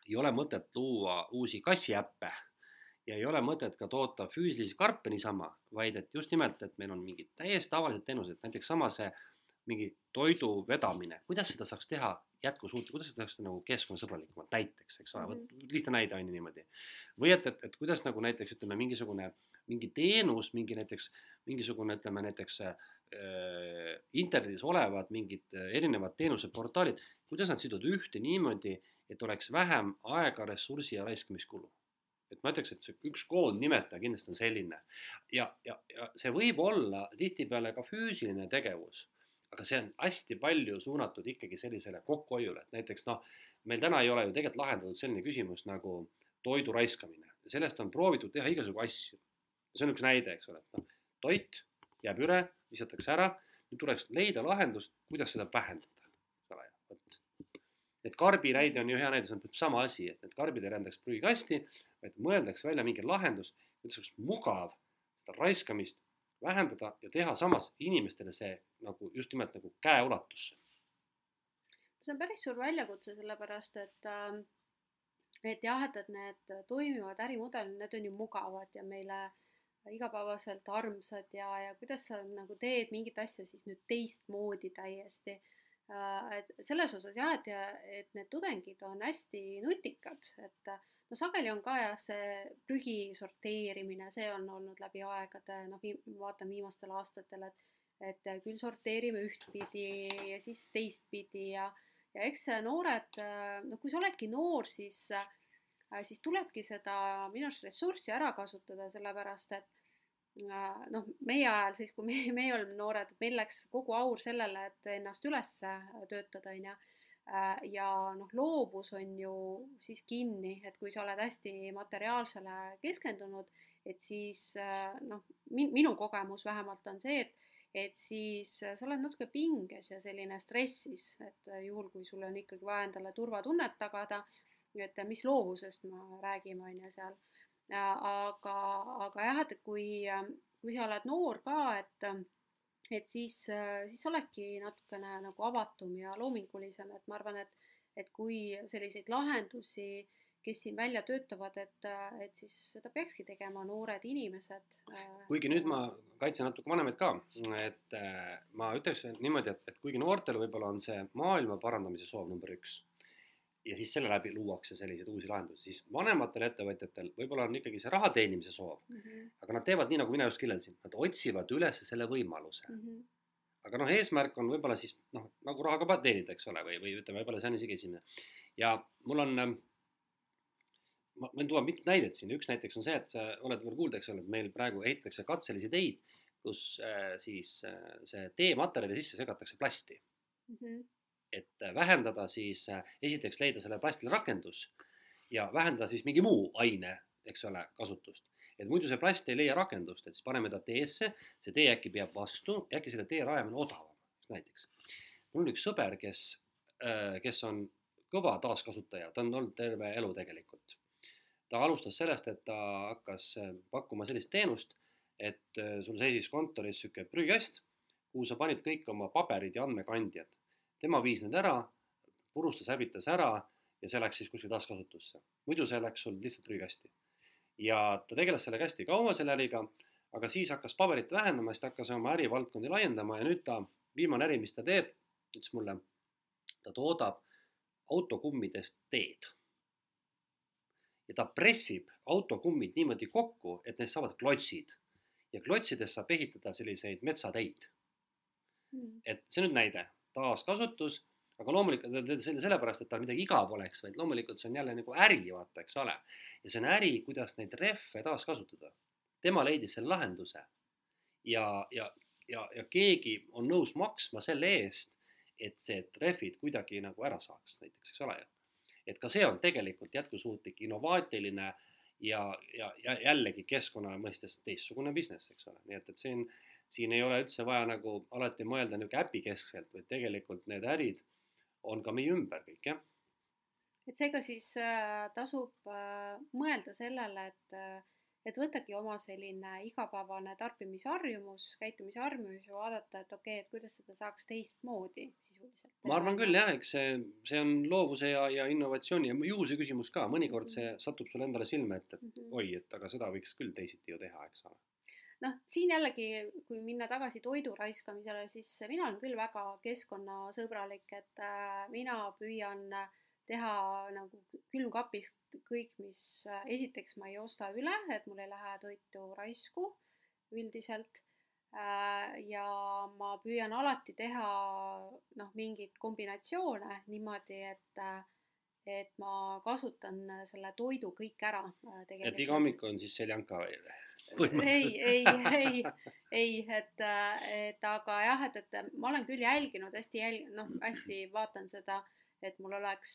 ei ole mõtet luua uusi kassiäppe ja ei ole mõtet ka toota füüsilisi karpe niisama, vaid et just nimelt, et meil on mingid täiesti tavalised teenused, näiteks sama see mingi toidu vedamine, kuidas seda saaks teha jätkusuutlik, kuidas seda saaks nagu keskkonnasõbralikumalt näiteks, eks ole, vot lihtne näide on ju niimoodi. või et, et, et kuidas nagu näiteks ütleme, mingisugune, mingi teenus, mingi näiteks, mingisugune, ütleme näiteks äh, internetis olevad mingid äh, erinevad teenuseportaalid, kuidas nad siduda ühte niimoodi, et oleks vähem aega, ressurssi ja raiskamiskulu? Et ma ütleks, et see üks koondnimetaja kindlasti on selline. Ja, ja, ja see võib olla tihtipeale ka füüsiline tegevus, aga see on hästi palju suunatud ikkagi sellisele kokkuhoiule, et näiteks noh, meil täna ei ole ju tegelikult lahendatud selline küsimus nagu toidu raiskamine, sellest on proovitud teha igasugu asju. see on üks näide, eks ole, et noh, toit jääb üle, visatakse ära, nüüd tuleks leida lahendus, kuidas seda vähendada, eks ole, vot et karbi näide on ju hea näide, see on sama asi, et need karbid ei rändaks prügikasti, vaid mõeldakse välja mingi lahendus, kuidas oleks mugav seda raiskamist vähendada ja teha samas inimestele see nagu just nimelt nagu käeulatusse. see on päris suur väljakutse, sellepärast et äh, et jah, et, et need toimivad ärimudelid, need on ju mugavad ja meile igapäevaselt armsad ja, ja kuidas sa nagu teed mingit asja siis nüüd teistmoodi täiesti? Äh, et selles osas jah, et, et need tudengid on hästi nutikad, et no sageli on ka jah, see prügi sorteerimine, see on olnud läbi aegade, noh, vaatan viimastel aastatel, et et küll sorteerime ühtpidi ja siis teistpidi ja, ja eks noored, noh, kui sa oledki noor, siis, siis tulebki seda minu arust ressurssi ära kasutada, sellepärast et noh, meie ajal siis, kui meie, meie olime noored, meil läks kogu aur sellele, et ennast üles töötada, on ju. ja noh, loovus on ju siis kinni, et kui sa oled hästi materiaalsele keskendunud, et siis noh, minu kogemus vähemalt on see, et et siis sa oled natuke pinges ja selline stressis, et juhul, kui sul on ikkagi vaja endale turvatunnet tagada, et mis loovusest me räägime, on ju seal aga, aga jah, et kui, kui sa oled noor ka, et, et siis, siis oledki natukene nagu avatum ja loomingulisem, et ma arvan, et, et kui selliseid lahendusi, kes siin välja töötavad, et, et siis seda peakski tegema noored inimesed. kuigi nüüd ma kaitsen natuke vanemaid ka, et ma ütleks niimoodi, et, et kuigi noortel võib-olla on see maailma parandamise soov number üks ja siis selle läbi luuakse selliseid uusi lahendusi, siis vanematel ettevõtjatel võib-olla on ikkagi see raha teenimise soov mm. -hmm. aga nad teevad nii, nagu mina just kirjeldasin, nad otsivad üles selle võimaluse mm. -hmm. aga noh, eesmärk on võib-olla siis noh, nagu raha ka teenida, eks ole, või, või ütleme, võib-olla see on isegi esimene. ja mul on, ähm, ma võin tuua mitut näidet siin, üks näiteks on see, et sa oled võib-olla kuulda, eks ole, et meil praegu ehitatakse katselisi teid, kus äh, siis äh, see teematerjali sisse segatakse plasti mm. -hmm. Et äh, vähendada siis esiteks leida sellele plastile rakendus ja vähendada siis mingi muu aine, eks ole, kasutust et muidu see plast ei leia rakendust, et siis paneme ta teesse, see tee äkki peab vastu äkki selle tee rajamine odavam, näiteks. mul on üks sõber, kes, äh, kes on kõva taaskasutaja, ta on olnud terve elu tegelikult. ta alustas sellest, et ta hakkas äh, pakkuma sellist teenust, et äh, sul seisis kontoris niisugune prügikast, kuhu sa panid kõik oma paberid ja andmekandjad. Tema viis need ära, purustas, hävitas ära ja see läks siis kuskile taaskasutusse. muidu see läks sul lihtsalt prügikasti. Ja ta tegeles sellega hästi kaua, selle äriga, aga siis hakkas paberit vähendama, siis ta hakkas oma ärivaldkondi laiendama ja nüüd ta, viimane äri, mis ta teeb, ütles mulle, ta toodab autokummidest teed. ja ta pressib autokummid niimoodi kokku, et neist saavad klotsid. Ja klotsidest saab ehitada selliseid metsateid. Mm.. et see nüüd näide, taaskasutus aga loomulikult ta selle sellepärast, et tal midagi igav oleks, vaid loomulikult see on jälle nagu äri, vaata, eks ole. ja see on äri, kuidas neid rehve taaskasutada. tema leidis selle lahenduse. ja, ja, ja, ja keegi on nõus maksma selle eest, et see rehvid kuidagi nagu ära saaks näiteks, eks ole ju. et ka see on tegelikult jätkusuutlik, innovaatiline ja, ja, ja jällegi keskkonna mõistes teistsugune business, eks ole, nii et, et siin siin ei ole üldse vaja nagu alati mõelda niisugune äpikeskselt, vaid tegelikult need ärid on ka meie ümber kõik, jah. et seega siis äh, tasub äh, mõelda sellele, et äh, et võtagi oma selline igapäevane tarbimisharjumus, käitumisharjumus ja vaadata, et okei okay,, et kuidas seda saaks teistmoodi sisuliselt. ma arvan küll jah, eks see, see on loovuse ja, ja innovatsiooni ja juhuse küsimus ka, mõnikord see mhm. satub sulle endale silme ette, et mm -hmm. oi, et aga seda võiks küll teisiti ju teha, eks ole noh, siin jällegi, kui minna tagasi toidu raiskamisele, siis mina olen küll väga keskkonnasõbralik, et äh, mina püüan teha nagu külmkapis kõik, mis äh, esiteks ma ei osta üle, et mul ei lähe toitu raisku üldiselt äh,. ja ma püüan alati teha noh, mingeid kombinatsioone niimoodi, et et ma kasutan selle toidu kõik ära. Äh, et iga hommik on siis seljanka või? ei, ei, ei, ei, et, et aga jah, et, et ma olen küll jälginud hästi jälg-, noh, hästi vaatan seda, et mul oleks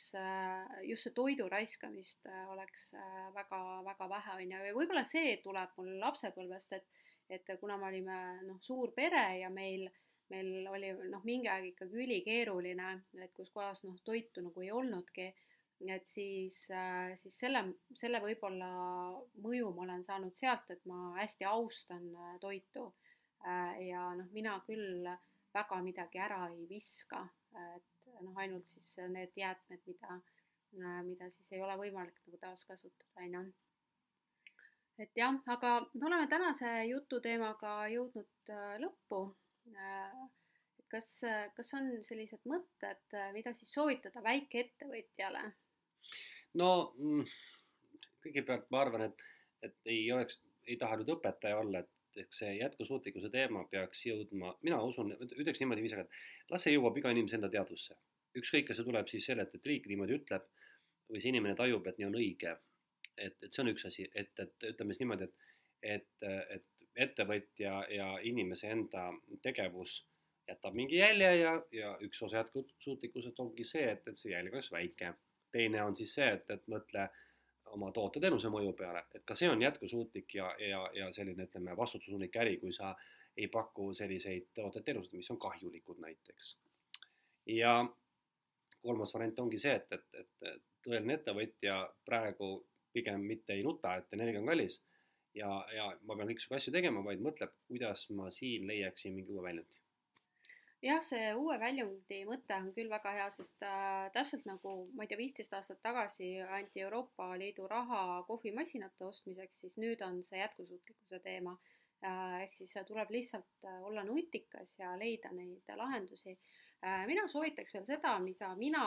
just see toidu raiskamist oleks väga-väga vähe, on ju, ja võib-olla see tuleb mul lapsepõlvest, et, et kuna me olime noh, suur pere ja meil, meil oli noh, mingi aeg ikkagi ülikeeruline, et kus kohas noh, toitu nagu ei olnudki et siis, äh, siis selle, selle võib-olla mõju ma olen saanud sealt, et ma hästi austan äh, toitu. Äh, ja noh, mina küll väga midagi ära ei viska, et noh, ainult siis need jäätmed, mida, mida siis ei ole võimalik nagu taaskasutada, on ju. et jah, aga me oleme tänase jututeemaga jõudnud lõppu kas, kas on sellised mõtted, mida siis soovitada väikeettevõtjale? No mm, kõigepealt ma arvan, et, et ei oleks, ei taha nüüd õpetaja olla, et eks see jätkusuutlikkuse teema peaks jõudma, mina usun, ütleks niimoodi viisakalt, las see jõuab iga inimese enda teadvusse. ükskõik, kas see tuleb siis sellelt, et riik niimoodi ütleb või see inimene tajub, et nii on õige. et, et see on üks asi, et, et ütleme siis niimoodi, et, et, et ettevõtja ja inimese enda tegevus jätab mingi jälje ja, ja üks osa jätkusuutlikkusest ongi see, et, et see jälg oleks väike teine on siis see, et, et mõtle oma toote-teenuse mõju peale, et ka see on jätkusuutlik ja, ja, ja selline, ütleme, vastutusundlik äri, kui sa ei paku selliseid tooteid-teenuseid, mis on kahjulikud näiteks. ja kolmas variant ongi see, et, et, et tõeline ettevõtja praegu pigem mitte ei nuta, et energia on kallis ja, ja ma pean kõiksugu asju tegema, vaid mõtleb, kuidas ma siin leiaksin mingi uue väljundi jah, see uue väljundi mõte on küll väga hea, sest äh, täpselt nagu ma ei tea, viisteist aastat tagasi anti Euroopa Liidu raha kohvimasinate ostmiseks, siis nüüd on see jätkusuutlikkuse teema äh,. ehk siis tuleb lihtsalt äh, olla nutikas ja leida neid lahendusi äh,. mina soovitaks veel seda, mida mina,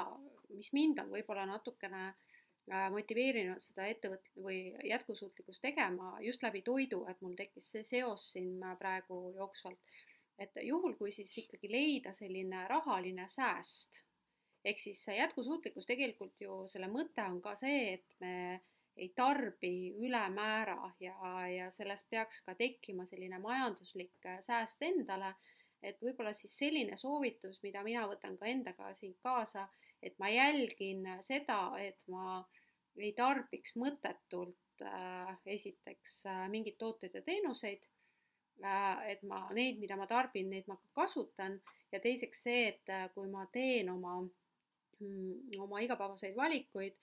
mis mind on võib-olla natukene äh, motiveerinud seda ettevõt- või jätkusuutlikkust tegema just läbi toidu, et mul tekkis see seos siin praegu jooksvalt et juhul, kui siis ikkagi leida selline rahaline sääst, ehk siis jätkusuutlikkus tegelikult ju selle mõte on ka see, et me ei tarbi ülemäära ja, ja sellest peaks ka tekkima selline majanduslik äh, sääst endale. et võib-olla siis selline soovitus, mida mina võtan ka endaga siin kaasa, et ma jälgin seda, et ma ei tarbiks mõttetult äh, esiteks äh, mingeid tooteid ja teenuseid. Et ma neid, mida ma tarbin, neid ma ka kasutan ja teiseks see, et äh, kui ma teen oma mm, oma igapäevaseid valikuid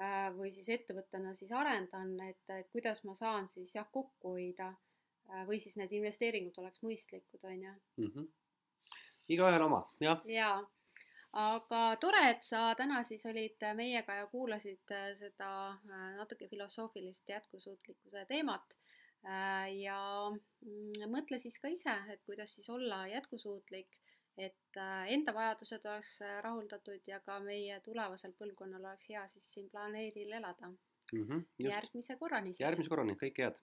Äh, või siis ettevõttena siis arendan, et, kuidas ma saan siis jah, kokku hoida äh, või siis need investeeringud oleks mõistlikud, on ju mm -hmm.. igaühel oma, jah. jaa, aga tore, et sa täna siis olid meiega ja kuulasid äh, seda natuke filosoofilist jätkusuutlikkuse teemat. Ja mm, mõtle siis ka ise, et kuidas siis olla jätkusuutlik et äh, enda vajadused oleks äh, rahuldatud ja ka meie tulevasel põlvkonnal oleks hea siis siin planeedil elada mm. -hmm, järgmise korrani siis. järgmise korrani, kõike head